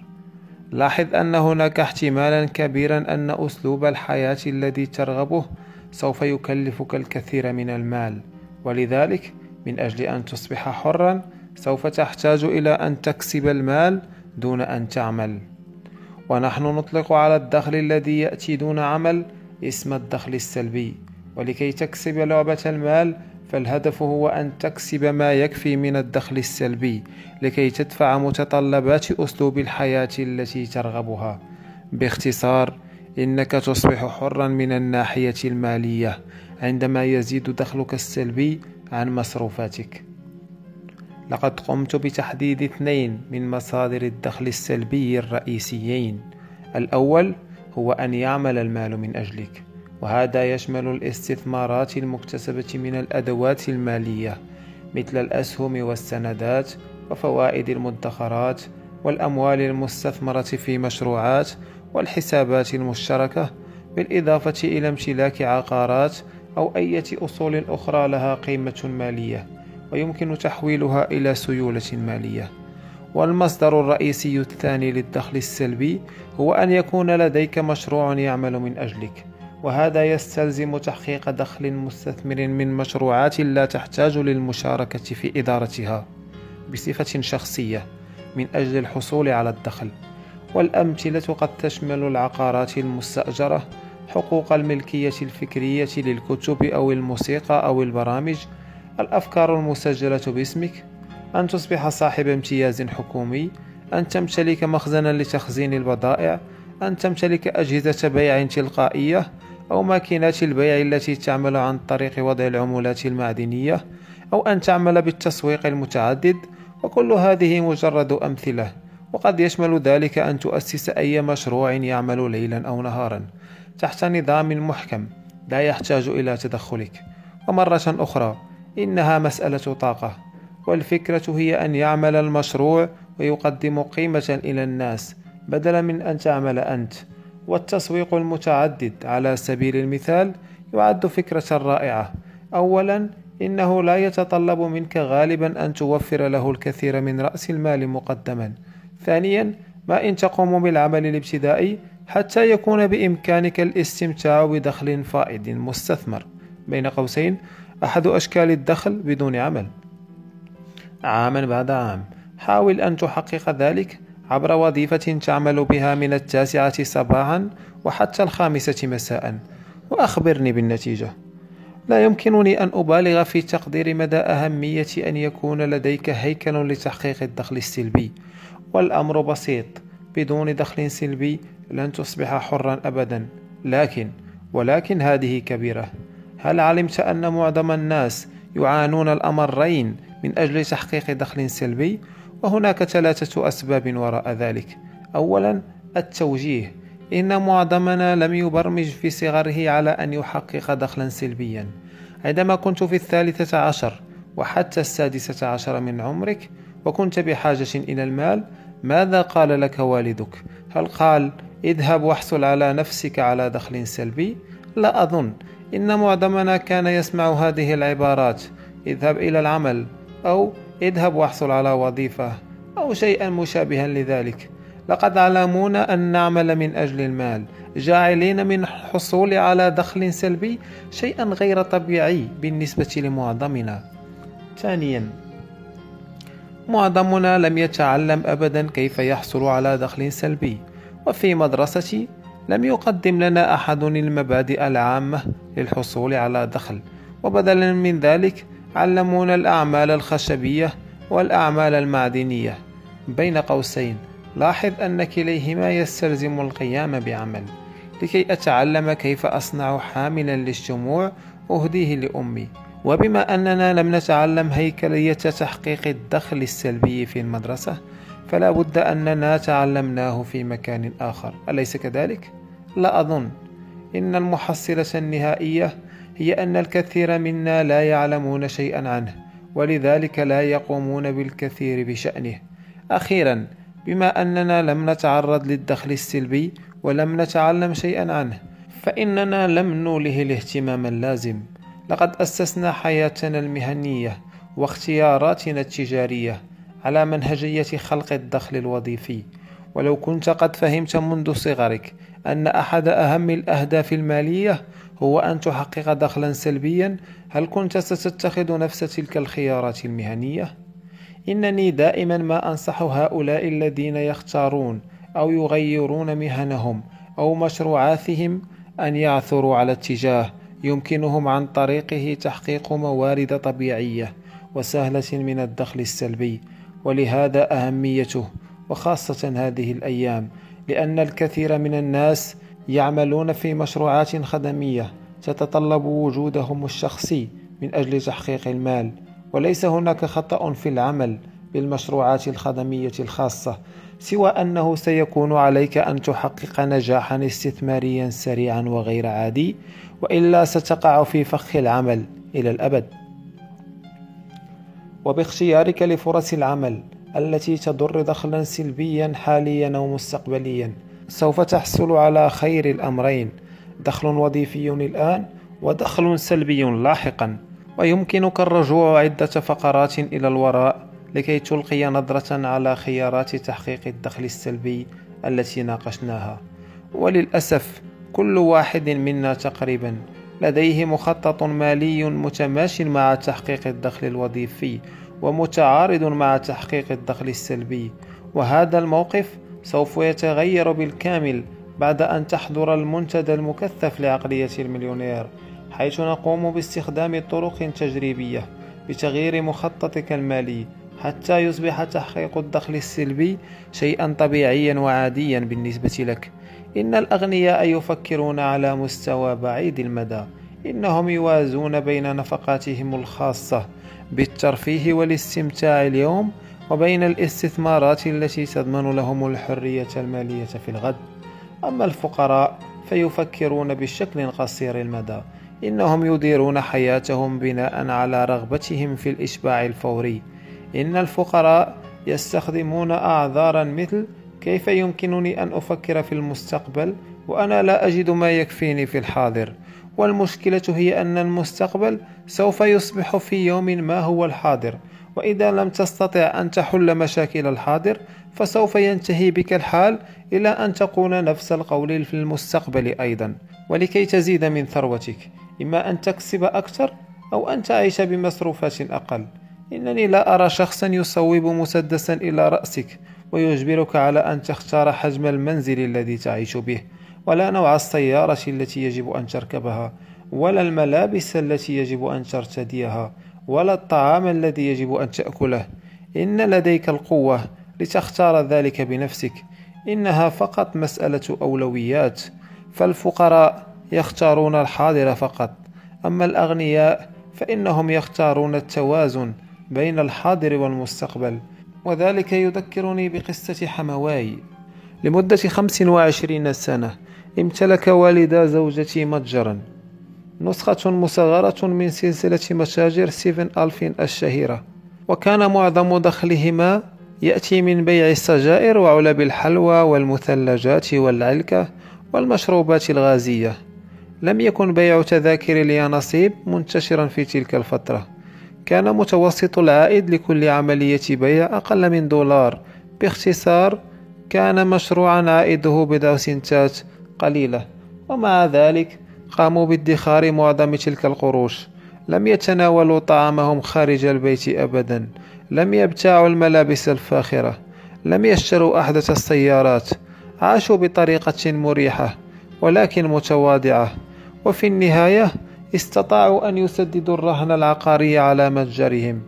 لاحظ أن هناك احتمالا كبيرا أن أسلوب الحياة الذي ترغبه سوف يكلفك الكثير من المال، ولذلك من أجل أن تصبح حرا سوف تحتاج إلى أن تكسب المال دون أن تعمل. ونحن نطلق على الدخل الذي يأتي دون عمل اسم الدخل السلبي. ولكي تكسب لعبة المال فالهدف هو أن تكسب ما يكفي من الدخل السلبي لكي تدفع متطلبات أسلوب الحياة التي ترغبها. باختصار إنك تصبح حرا من الناحية المالية عندما يزيد دخلك السلبي عن مصروفاتك. لقد قمت بتحديد اثنين من مصادر الدخل السلبي الرئيسيين. الأول هو أن يعمل المال من أجلك وهذا يشمل الاستثمارات المكتسبة من الأدوات المالية مثل الأسهم والسندات وفوائد المدخرات والأموال المستثمرة في مشروعات والحسابات المشتركة بالإضافة إلى امتلاك عقارات أو أي أصول أخرى لها قيمة مالية. ويمكن تحويلها إلى سيولة مالية. والمصدر الرئيسي الثاني للدخل السلبي هو أن يكون لديك مشروع يعمل من أجلك وهذا يستلزم تحقيق دخل مستثمر من مشروعات لا تحتاج للمشاركة في إدارتها بصفة شخصية من أجل الحصول على الدخل. والأمثلة قد تشمل العقارات المستأجرة حقوق الملكية الفكرية للكتب أو الموسيقى أو البرامج الأفكار المسجلة باسمك. أن تصبح صاحب امتياز حكومي. أن تمتلك مخزنا لتخزين البضائع. أن تمتلك أجهزة بيع تلقائية. أو ماكينات البيع التي تعمل عن طريق وضع العملات المعدنية. أو أن تعمل بالتسويق المتعدد. وكل هذه مجرد أمثلة. وقد يشمل ذلك أن تؤسس أي مشروع يعمل ليلا أو نهارا. تحت نظام محكم. لا يحتاج إلى تدخلك. ومرة أخرى. إنها مسألة طاقة والفكرة هي أن يعمل المشروع ويقدم قيمة إلى الناس بدلا من أن تعمل أنت. والتسويق المتعدد على سبيل المثال يعد فكرة رائعة. أولا إنه لا يتطلب منك غالبا أن توفر له الكثير من رأس المال مقدما. ثانيا ما إن تقوم بالعمل الابتدائي حتى يكون بإمكانك الاستمتاع بدخل فائض مستثمر. بين قوسين أحد أشكال الدخل بدون عمل. عاما بعد عام. حاول أن تحقق ذلك عبر وظيفة تعمل بها من التاسعة صباحا وحتى الخامسة مساء. وأخبرني بالنتيجة. لا يمكنني أن أبالغ في تقدير مدى أهمية أن يكون لديك هيكل لتحقيق الدخل السلبي. والأمر بسيط. بدون دخل سلبي لن تصبح حرا أبدا. لكن ولكن هذه كبيرة. هل علمت أن معظم الناس يعانون الأمرين من أجل تحقيق دخل سلبي؟ وهناك ثلاثة أسباب وراء ذلك. أولا التوجيه. إن معظمنا لم يبرمج في صغره على أن يحقق دخلا سلبيا. عندما كنت في الثالثة عشر وحتى السادسة عشر من عمرك وكنت بحاجة إلى المال ماذا قال لك والدك؟ هل قال اذهب واحصل على نفسك على دخل سلبي؟ لا أظن. إن معظمنا كان يسمع هذه العبارات. اذهب إلى العمل أو اذهب واحصل على وظيفة أو شيئا مشابها لذلك. لقد علمونا أن نعمل من أجل المال جاعلين من الحصول على دخل سلبي شيئا غير طبيعي بالنسبة لمعظمنا ثانيا معظمنا لم يتعلم أبدا كيف يحصل على دخل سلبي. وفي مدرستي لم يقدم لنا أحد المبادئ العامة للحصول على دخل وبدلا من ذلك علمونا الأعمال الخشبية والأعمال المعدنية. بين قوسين لاحظ أن كليهما يستلزم القيام بعمل لكي أتعلم كيف أصنع حاملا للشموع أهديه لأمي. وبما أننا لم نتعلم هيكلية تحقيق الدخل السلبي في المدرسة فلا بد أننا تعلمناه في مكان آخر. أليس كذلك؟ لا أظن. إن المحصلة النهائية هي أن الكثير منا لا يعلمون شيئا عنه ولذلك لا يقومون بالكثير بشأنه. أخيرا بما أننا لم نتعرض للدخل السلبي ولم نتعلم شيئا عنه فإننا لم نوله الاهتمام اللازم لقد أسسنا حياتنا المهنية واختياراتنا التجارية على منهجية خلق الدخل الوظيفي ولو كنت قد فهمت منذ صغرك أن أحد أهم الأهداف المالية هو أن تحقق دخلا سلبيا هل كنت ستتخذ نفس تلك الخيارات المهنية؟ إنني دائما ما أنصح هؤلاء الذين يختارون أو يغيرون مهنهم أو مشروعاتهم أن يعثروا على اتجاه يمكنهم عن طريقه تحقيق موارد طبيعية وسهلة من الدخل السلبي ولهذا أهميته وخاصة هذه الأيام لأن الكثير من الناس يعملون في مشروعات خدمية تتطلب وجودهم الشخصي من أجل تحقيق المال وليس هناك خطأ في العمل بالمشروعات الخدمية الخاصة سوى أنه سيكون عليك أن تحقق نجاحا استثماريا سريعا وغير عادي وإلا ستقع في فخ العمل إلى الأبد. وباختيارك لفرص العمل التي تضر دخلا سلبيا حاليا أو مستقبليا. سوف تحصل على خير الأمرين دخل وظيفي الآن ودخل سلبي لاحقا. ويمكنك الرجوع عدة فقرات إلى الوراء لكي تلقي نظرة على خيارات تحقيق الدخل السلبي التي ناقشناها. وللأسف كل واحد منا تقريبا لديه مخطط مالي متماش مع تحقيق الدخل الوظيفي ومتعارض مع تحقيق الدخل السلبي. وهذا الموقف سوف يتغير بالكامل بعد أن تحضر المنتدى المكثف لعقلية المليونير حيث نقوم باستخدام طرق تجريبية بتغيير مخططك المالي حتى يصبح تحقيق الدخل السلبي شيئا طبيعيا وعاديا بالنسبة لك. إن الأغنياء يفكرون على مستوى بعيد المدى إنهم يوازون بين نفقاتهم الخاصة بالترفيه والاستمتاع اليوم وبين الاستثمارات التي تضمن لهم الحرية المالية في الغد. أما الفقراء فيفكرون بشكل قصير المدى إنهم يديرون حياتهم بناء على رغبتهم في الإشباع الفوري. إن الفقراء يستخدمون أعذارا مثل كيف يمكنني أن أفكر في المستقبل وأنا لا أجد ما يكفيني في الحاضر؟ والمشكلة هي أن المستقبل سوف يصبح في يوم ما هو الحاضر وإذا لم تستطع أن تحل مشاكل الحاضر فسوف ينتهي بك الحال إلى أن تكون نفس القول في المستقبل أيضا. ولكي تزيد من ثروتك إما أن تكسب أكثر أو أن تعيش بمصروفات أقل. إنني لا أرى شخصا يصوب مسدسا إلى رأسك ويجبرك على أن تختار حجم المنزل الذي تعيش به ولا نوع السيارة التي يجب أن تركبها ولا الملابس التي يجب أن ترتديها ولا الطعام الذي يجب أن تأكله. إن لديك القوة لتختار ذلك بنفسك. إنها فقط مسألة أولويات فالفقراء يختارون الحاضر فقط. أما الأغنياء فإنهم يختارون التوازن بين الحاضر والمستقبل. وذلك يذكرني بقصة حمواي. لمدة خمس وعشرين سنة امتلك والدا زوجتي متجرا. نسخة مصغرة من سلسلة متاجر سيفن ألفين الشهيرة. وكان معظم دخلهما يأتي من بيع السجائر وعلب الحلوى والمثلجات والعلكة والمشروبات الغازية. لم يكن بيع تذاكر اليانصيب منتشرا في تلك الفترة. كان متوسط العائد لكل عملية بيع أقل من دولار. باختصار كان مشروعا عائده بضع سنتات قليلة. ومع ذلك قاموا بادخار معظم تلك القروش. لم يتناولوا طعامهم خارج البيت أبدا. لم يبتاعوا الملابس الفاخرة. لم يشتروا أحدث السيارات. عاشوا بطريقة مريحة ولكن متواضعة. وفي النهاية استطاعوا أن يسددوا الرهن العقاري على متجرهم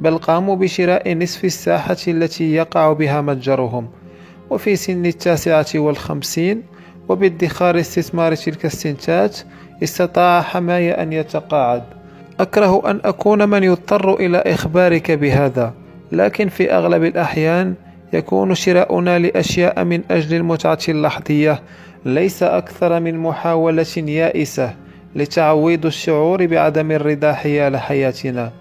بل قاموا بشراء نصف الساحة التي يقع بها متجرهم وفي سن التاسعة والخمسين وبادخار استثمار تلك السنتات استطاع حماية أن يتقاعد. أكره أن أكون من يضطر إلى إخبارك بهذا لكن في أغلب الأحيان يكون شراؤنا لأشياء من أجل المتعة اللحظية ليس أكثر من محاولة يائسة. لتعويض الشعور بعدم الرضا حيال حياتنا.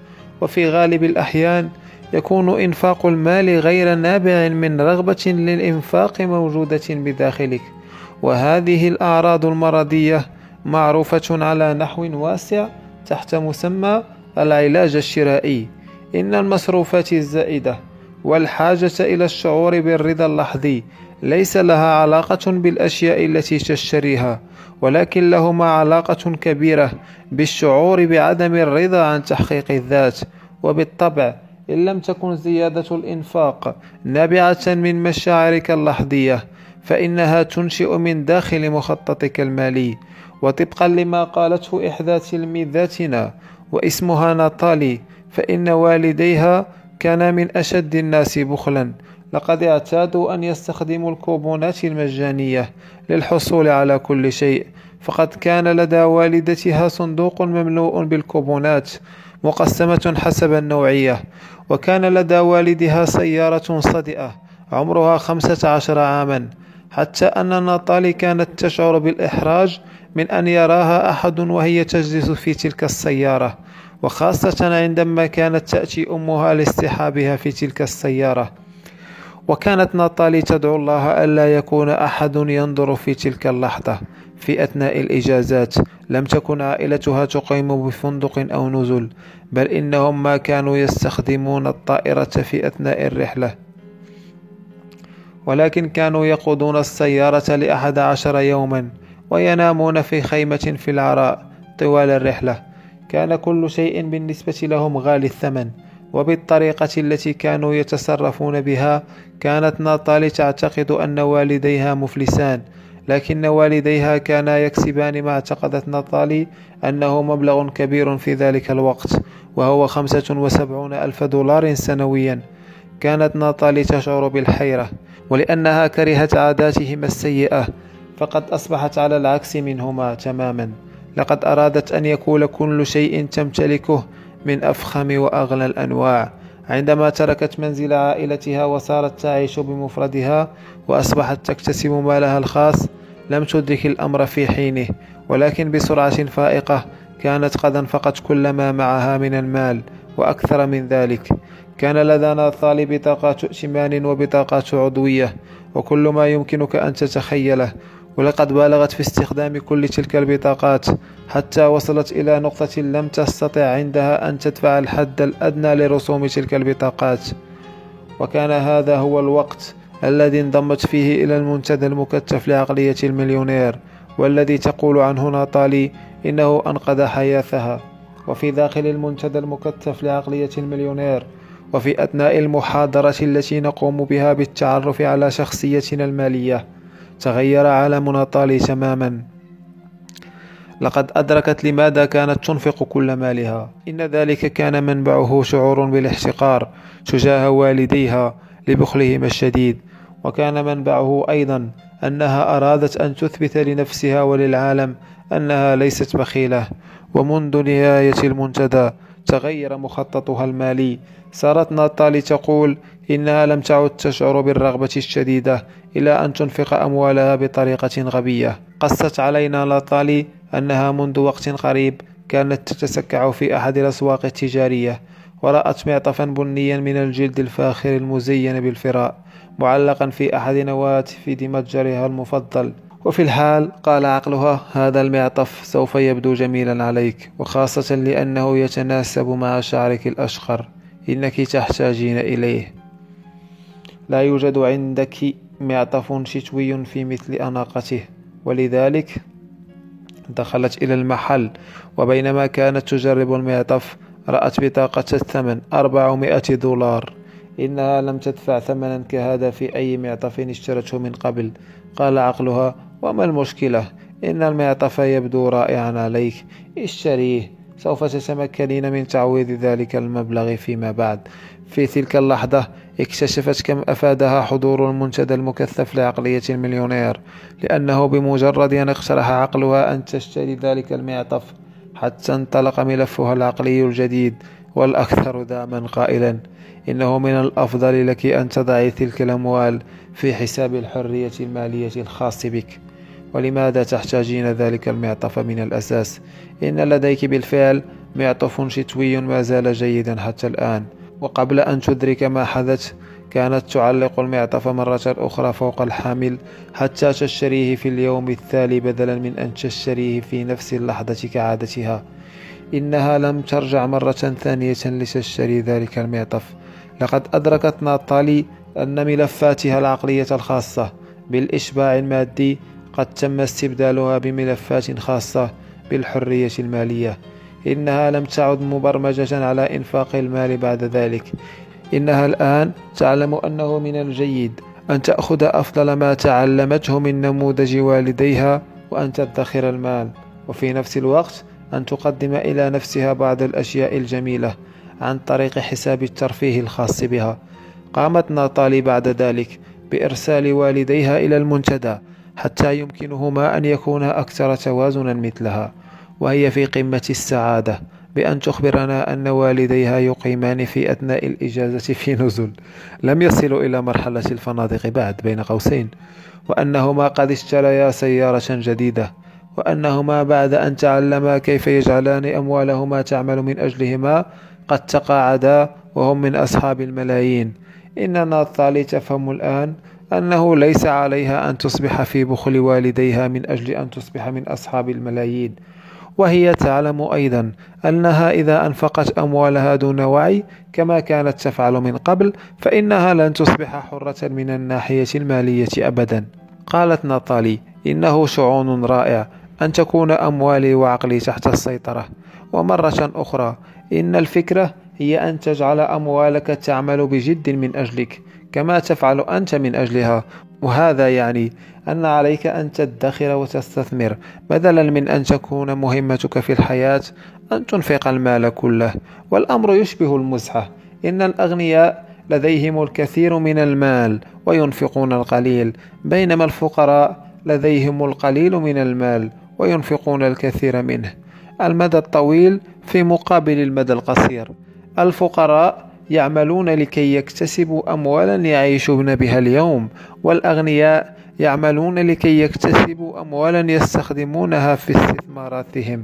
وفي غالب الأحيان يكون إنفاق المال غير نابع من رغبة للإنفاق موجودة بداخلك. وهذه الأعراض المرضية معروفة على نحو واسع تحت مسمى العلاج الشرائي. إن المصروفات الزائدة والحاجة إلى الشعور بالرضا اللحظي ليس لها علاقة بالأشياء التي تشتريها ولكن لهما علاقة كبيرة بالشعور بعدم الرضا عن تحقيق الذات وبالطبع إن لم تكن زيادة الإنفاق نابعة من مشاعرك اللحظية فإنها تنشئ من داخل مخططك المالي. وطبقا لما قالته إحدى تلميذاتنا واسمها ناتالي فإن والديها كانا من أشد الناس بخلا لقد اعتادوا أن يستخدموا الكوبونات المجانية للحصول على كل شيء فقد كان لدى والدتها صندوق مملوء بالكوبونات مقسمة حسب النوعية وكان لدى والدها سيارة صدئة عمرها خمسة عشر عاما حتى أن ناتالي كانت تشعر بالإحراج من أن يراها أحد وهي تجلس في تلك السيارة وخاصة عندما كانت تأتي أمها لاصطحابها في تلك السيارة. وكانت ناتالي تدعو الله ألا يكون أحد ينظر في تلك اللحظة. في أثناء الإجازات لم تكن عائلتها تقيم بفندق أو نزل بل إنهم ما كانوا يستخدمون الطائرة في أثناء الرحلة. ولكن كانوا يقودون السيارة لأحد عشر يوما وينامون في خيمة في العراء طوال الرحلة. كان كل شيء بالنسبة لهم غالي الثمن. وبالطريقة التي كانوا يتصرفون بها كانت ناتالي تعتقد أن والديها مفلسان لكن والديها كانا يكسبان ما اعتقدت ناتالي أنه مبلغ كبير في ذلك الوقت وهو خمسة وسبعون ألف دولار سنويا. كانت ناتالي تشعر بالحيرة ولأنها كرهت عاداتهما السيئة فقد أصبحت على العكس منهما تماما. لقد أرادت أن يكون كل شيء تمتلكه من أفخم وأغلى الأنواع. عندما تركت منزل عائلتها وصارت تعيش بمفردها وأصبحت تكتسب مالها الخاص لم تدرك الأمر في حينه ولكن بسرعة فائقة كانت قد انفقت كل ما معها من المال وأكثر من ذلك. كان لدينا طالب بطاقات ائتمان وبطاقات عضوية وكل ما يمكنك أن تتخيله ولقد بالغت في استخدام كل تلك البطاقات حتى وصلت إلى نقطة لم تستطع عندها أن تدفع الحد الأدنى لرسوم تلك البطاقات. وكان هذا هو الوقت الذي انضمت فيه إلى المنتدى المكثف لعقلية المليونير والذي تقول عنه ناتالي إنه أنقذ حياتها وفي داخل المنتدى المكثف لعقلية المليونير وفي أثناء المحاضرة التي نقوم بها بالتعرف على شخصيتنا المالية. تغير عالم ناتالي تماما لقد أدركت لماذا كانت تنفق كل مالها. إن ذلك كان منبعه شعور بالاحتقار تجاه والديها لبخلهما الشديد. وكان منبعه أيضا أنها أرادت أن تثبت لنفسها وللعالم أنها ليست بخيلة. ومنذ نهاية المنتدى تغير مخططها المالي صارت ناتالي تقول إنها لم تعد تشعر بالرغبة الشديدة إلى أن تنفق أموالها بطريقة غبية. قصت علينا ناتالي أنها منذ وقت قريب كانت تتسكع في أحد الأسواق التجارية ورأت معطفا بنيا من الجلد الفاخر المزين بالفراء معلقا في أحد نواتف متجرها المفضل. وفي الحال قال عقلها هذا المعطف سوف يبدو جميلا عليك وخاصة لأنه يتناسب مع شعرك الأشقر. إنك تحتاجين إليه. لا يوجد عندك معطف شتوي في مثل أناقته. ولذلك دخلت إلى المحل وبينما كانت تجرب المعطف رأت بطاقة الثمن أربعمائة دولار. إنها لم تدفع ثمنا كهذا في أي معطف اشترته من قبل. قال عقلها وما المشكلة؟ إن المعطف يبدو رائعا عليك. اشتريه. سوف تتمكنين من تعويض ذلك المبلغ فيما بعد. في تلك اللحظة اكتشفت كم أفادها حضور المنتدى المكثف لعقلية المليونير لأنه بمجرد أن اقترح عقلها أن تشتري ذلك المعطف حتى انطلق ملفها العقلي الجديد والأكثر داما قائلا. إنه من الأفضل لك أن تضعي تلك الأموال في حساب الحرية المالية الخاص بك. ولماذا تحتاجين ذلك المعطف من الأساس؟ إن لديك بالفعل معطف شتوي ما زال جيدا حتى الآن. وقبل أن تدرك ما حدث كانت تعلق المعطف مرة أخرى فوق الحامل حتى تشتريه في اليوم التالي بدلا من أن تشتريه في نفس اللحظة كعادتها. إنها لم ترجع مرة ثانية لتشتري ذلك المعطف. لقد أدركت ناتالي أن ملفاتها العقلية الخاصة بالإشباع المادي قد تم استبدالها بملفات خاصة بالحرية المالية. إنها لم تعد مبرمجة على إنفاق المال بعد ذلك. إنها الآن تعلم أنه من الجيد أن تأخذ أفضل ما تعلمته من نموذج والديها وأن تدخر المال. وفي نفس الوقت أن تقدم إلى نفسها بعض الأشياء الجميلة عن طريق حساب الترفيه الخاص بها. قامت ناتالي بعد ذلك بإرسال والديها إلى المنتدى حتى يمكنهما أن يكونا أكثر توازنا مثلها وهي في قمة السعادة بأن تخبرنا أن والديها يقيمان في أثناء الإجازة في نزل لم يصلوا إلى مرحلة الفنادق بعد بين قوسين وأنهما قد اشتريا سيارة جديدة وأنهما بعد أن تعلما كيف يجعلان أموالهما تعمل من أجلهما قد تقاعدا وهم من أصحاب الملايين. إننا الثالي تفهم الآن أنه ليس عليها أن تصبح في بخل والديها من أجل أن تصبح من أصحاب الملايين. وهي تعلم أيضا أنها إذا أنفقت أموالها دون وعي كما كانت تفعل من قبل فإنها لن تصبح حرة من الناحية المالية أبدا. قالت ناتالي إنه شعون رائع أن تكون أموالي وعقلي تحت السيطرة. ومرة أخرى إن الفكرة هي أن تجعل أموالك تعمل بجد من أجلك. كما تفعل أنت من أجلها. وهذا يعني أن عليك أن تدخر وتستثمر بدلا من أن تكون مهمتك في الحياة أن تنفق المال كله. والأمر يشبه المزحة. إن الأغنياء لديهم الكثير من المال وينفقون القليل بينما الفقراء لديهم القليل من المال وينفقون الكثير منه. المدى الطويل في مقابل المدى القصير. الفقراء يعملون لكي يكتسبوا أموالا يعيشون بها اليوم والأغنياء يعملون لكي يكتسبوا أموالا يستخدمونها في استثماراتهم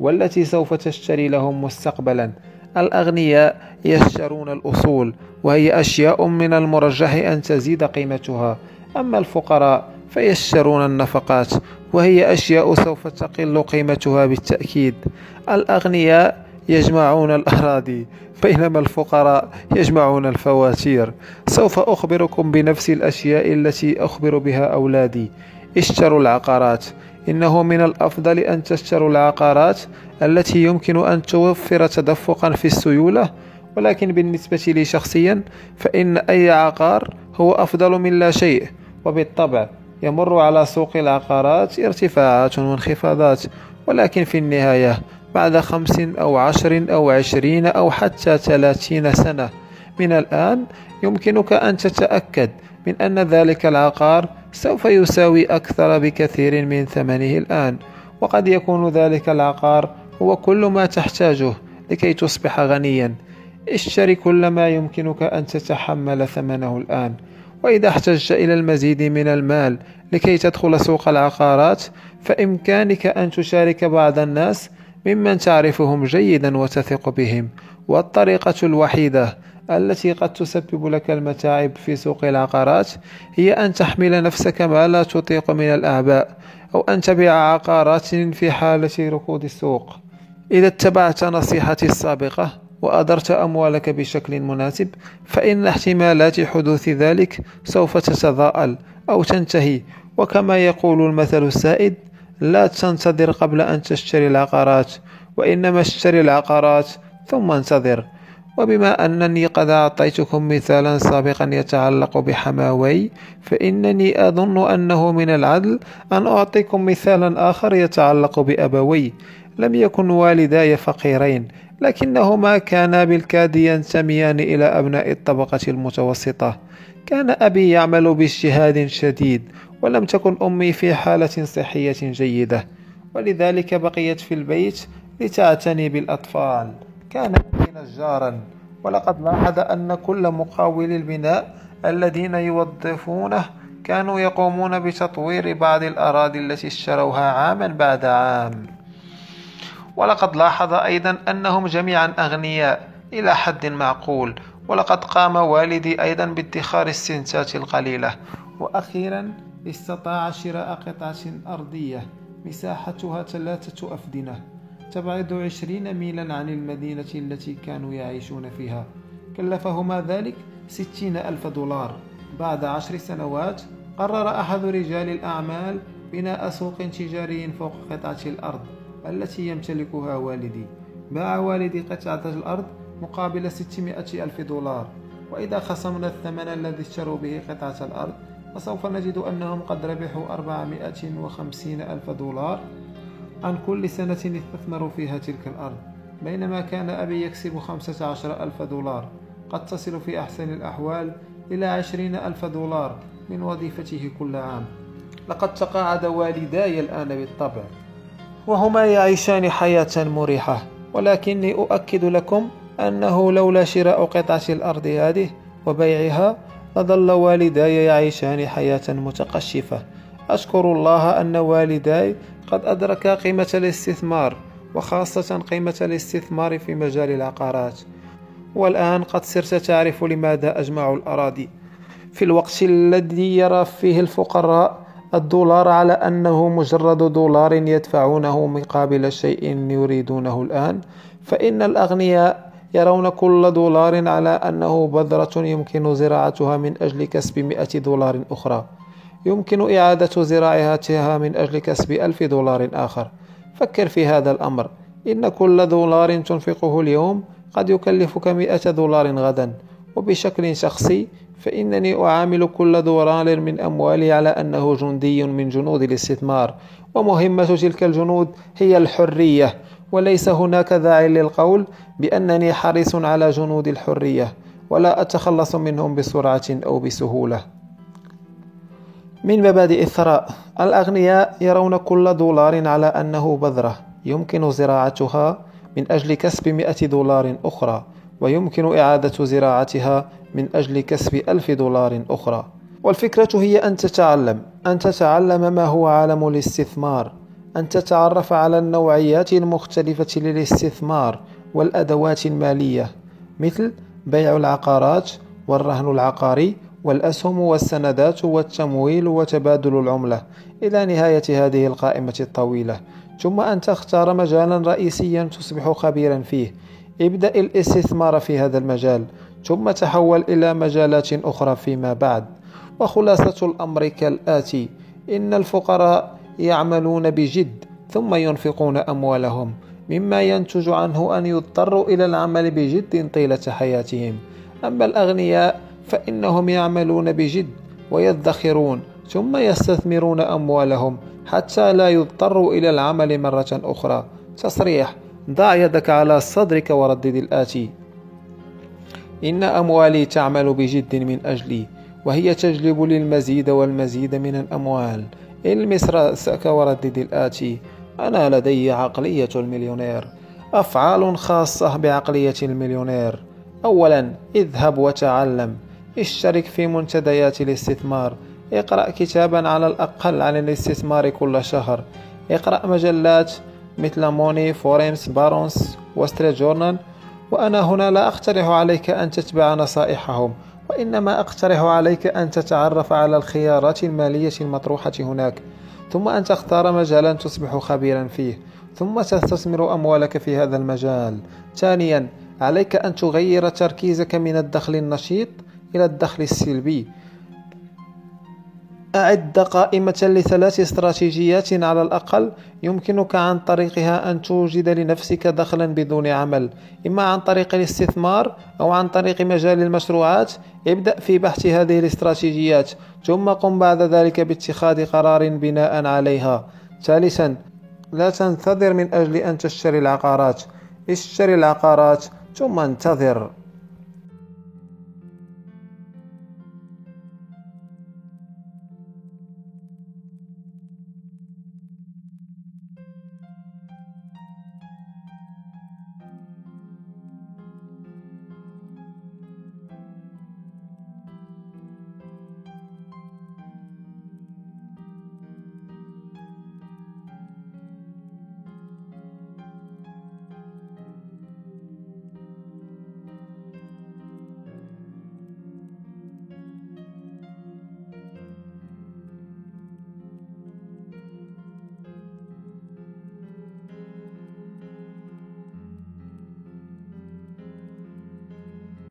والتي سوف تشتري لهم مستقبلا. الأغنياء يشترون الأصول وهي أشياء من المرجح أن تزيد قيمتها. أما الفقراء فيشترون النفقات وهي أشياء سوف تقل قيمتها بالتأكيد. الأغنياء يجمعون الأراضي بينما الفقراء يجمعون الفواتير. سوف أخبركم بنفس الأشياء التي أخبر بها أولادي. اشتروا العقارات. إنه من الأفضل أن تشتروا العقارات التي يمكن أن توفر تدفقا في السيولة. ولكن بالنسبة لي شخصيا فإن أي عقار هو أفضل من لا شيء. وبالطبع يمر على سوق العقارات ارتفاعات وانخفاضات. ولكن في النهاية بعد خمس أو عشر أو عشرين أو حتى ثلاثين سنة. من الآن يمكنك أن تتأكد من أن ذلك العقار سوف يساوي أكثر بكثير من ثمنه الآن وقد يكون ذلك العقار هو كل ما تحتاجه لكي تصبح غنيا. اشتري كل ما يمكنك أن تتحمل ثمنه الآن. وإذا احتجت إلى المزيد من المال لكي تدخل سوق العقارات فإمكانك أن تشارك بعض الناس ممن تعرفهم جيدا وتثق بهم والطريقة الوحيدة التي قد تسبب لك المتاعب في سوق العقارات هي أن تحمل نفسك ما لا تطيق من الأعباء أو أن تبيع عقارات في حالة ركود السوق. إذا اتبعت نصيحتي السابقة وأدرت أموالك بشكل مناسب فإن احتمالات حدوث ذلك سوف تتضاءل أو تنتهي وكما يقول المثل السائد لا تنتظر قبل أن تشتري العقارات وإنما اشتري العقارات ثم انتظر. وبما أنني قد أعطيتكم مثالا سابقا يتعلق بحماوي فإنني أظن أنه من العدل أن أعطيكم مثالا آخر يتعلق بأبوي. لم يكن والداي فقيرين لكنهما كانا بالكاد ينتميان إلى أبناء الطبقة المتوسطة. كان أبي يعمل باجتهاد شديد ولم تكن أمي في حالة صحية جيدة ولذلك بقيت في البيت لتعتني بالأطفال. كان أبي نجارا ولقد لاحظ أن كل مقاولي البناء الذين يوظفونه كانوا يقومون بتطوير بعض الأراضي التي اشتروها عاما بعد عام. ولقد لاحظ أيضا أنهم جميعا أغنياء إلى حد معقول ولقد قام والدي أيضا بادخار السنتات القليلة. وأخيرا استطاع شراء قطعة أرضية. مساحتها ثلاثة أفدنة. تبعد عشرين ميلا عن المدينة التي كانوا يعيشون فيها. كلفهما ذلك ستين ألف دولار. بعد عشر سنوات قرر أحد رجال الأعمال بناء سوق تجاري فوق قطعة الأرض التي يمتلكها والدي. باع والدي قطعة الأرض مقابل 600 ألف دولار. وإذا خصمنا الثمن الذي اشتروا به قطعة الأرض فسوف نجد أنهم قد ربحوا 450 ألف دولار عن كل سنة استثمروا فيها تلك الأرض بينما كان أبي يكسب 15 ألف دولار قد تصل في أحسن الأحوال إلى 20 ألف دولار من وظيفته كل عام. لقد تقاعد والداي الآن بالطبع. وهما يعيشان حياة مريحة ولكني أؤكد لكم أنه لولا شراء قطعة الأرض هذه وبيعها لظل والداي يعيشان حياة متقشفة. أشكر الله أن والداي قد أدركا قيمة الاستثمار وخاصة قيمة الاستثمار في مجال العقارات. والآن قد صرت تعرف لماذا أجمع الأراضي. في الوقت الذي يرى فيه الفقراء الدولار على أنه مجرد دولار يدفعونه مقابل شيء يريدونه الآن. فإن الأغنياء يرون كل دولار على أنه بذرة يمكن زراعتها من أجل كسب مئة دولار أخرى. يمكن إعادة زراعتها من أجل كسب ألف دولار آخر. فكر في هذا الأمر. إن كل دولار تنفقه اليوم قد يكلفك مئة دولار غدا. وبشكل شخصي فإنني أعامل كل دولار من أموالي على أنه جندي من جنود الاستثمار. ومهمة تلك الجنود هي الحرية. وليس هناك داعي للقول بأنني حريص على جنود الحرية ولا أتخلص منهم بسرعة أو بسهولة. من مبادئ الثراء الأغنياء يرون كل دولار على أنه بذرة يمكن زراعتها من أجل كسب مئة دولار أخرى ويمكن إعادة زراعتها من أجل كسب ألف دولار أخرى. والفكرة هي أن تتعلم أن تتعلم ما هو عالم الاستثمار. أن تتعرف على النوعيات المختلفة للاستثمار والأدوات المالية مثل بيع العقارات والرهن العقاري والأسهم والسندات والتمويل وتبادل العملة إلى نهاية هذه القائمة الطويلة. ثم أن تختار مجالا رئيسيا تصبح خبيرا فيه. ابدأ الاستثمار في هذا المجال ثم تحول إلى مجالات أخرى فيما بعد. وخلاصة الأمر كالآتي. إن الفقراء يعملون بجد ثم ينفقون أموالهم مما ينتج عنه أن يضطروا إلى العمل بجد طيلة حياتهم. أما الأغنياء فإنهم يعملون بجد ويدخرون ثم يستثمرون أموالهم حتى لا يضطروا إلى العمل مرة أخرى. تصريح ضع يدك على صدرك وردد الآتي. إن أموالي تعمل بجد من أجلي وهي تجلب لي المزيد والمزيد من الأموال. المس رأسك وردد الآتي أنا لدي عقلية المليونير. أفعال خاصة بعقلية المليونير. أولا اذهب وتعلم. اشترك في منتديات الاستثمار. اقرأ كتابا على الأقل عن الاستثمار كل شهر. اقرأ مجلات مثل موني فوربس بارونز وول ستريت جورنال. وأنا هنا لا أقترح عليك أن تتبع نصائحهم. وإنما أقترح عليك أن تتعرف على الخيارات المالية المطروحة هناك ثم أن تختار مجالا تصبح خبيرا فيه ثم تستثمر أموالك في هذا المجال. ثانيا عليك أن تغير تركيزك من الدخل النشيط إلى الدخل السلبي. أعد قائمة لثلاث استراتيجيات على الأقل يمكنك عن طريقها أن توجد لنفسك دخلا بدون عمل. إما عن طريق الاستثمار أو عن طريق مجال المشروعات ابدأ في بحث هذه الاستراتيجيات ثم قم بعد ذلك باتخاذ قرار بناء عليها. ثالثا لا تنتظر من أجل أن تشتري العقارات. اشتري العقارات ثم انتظر.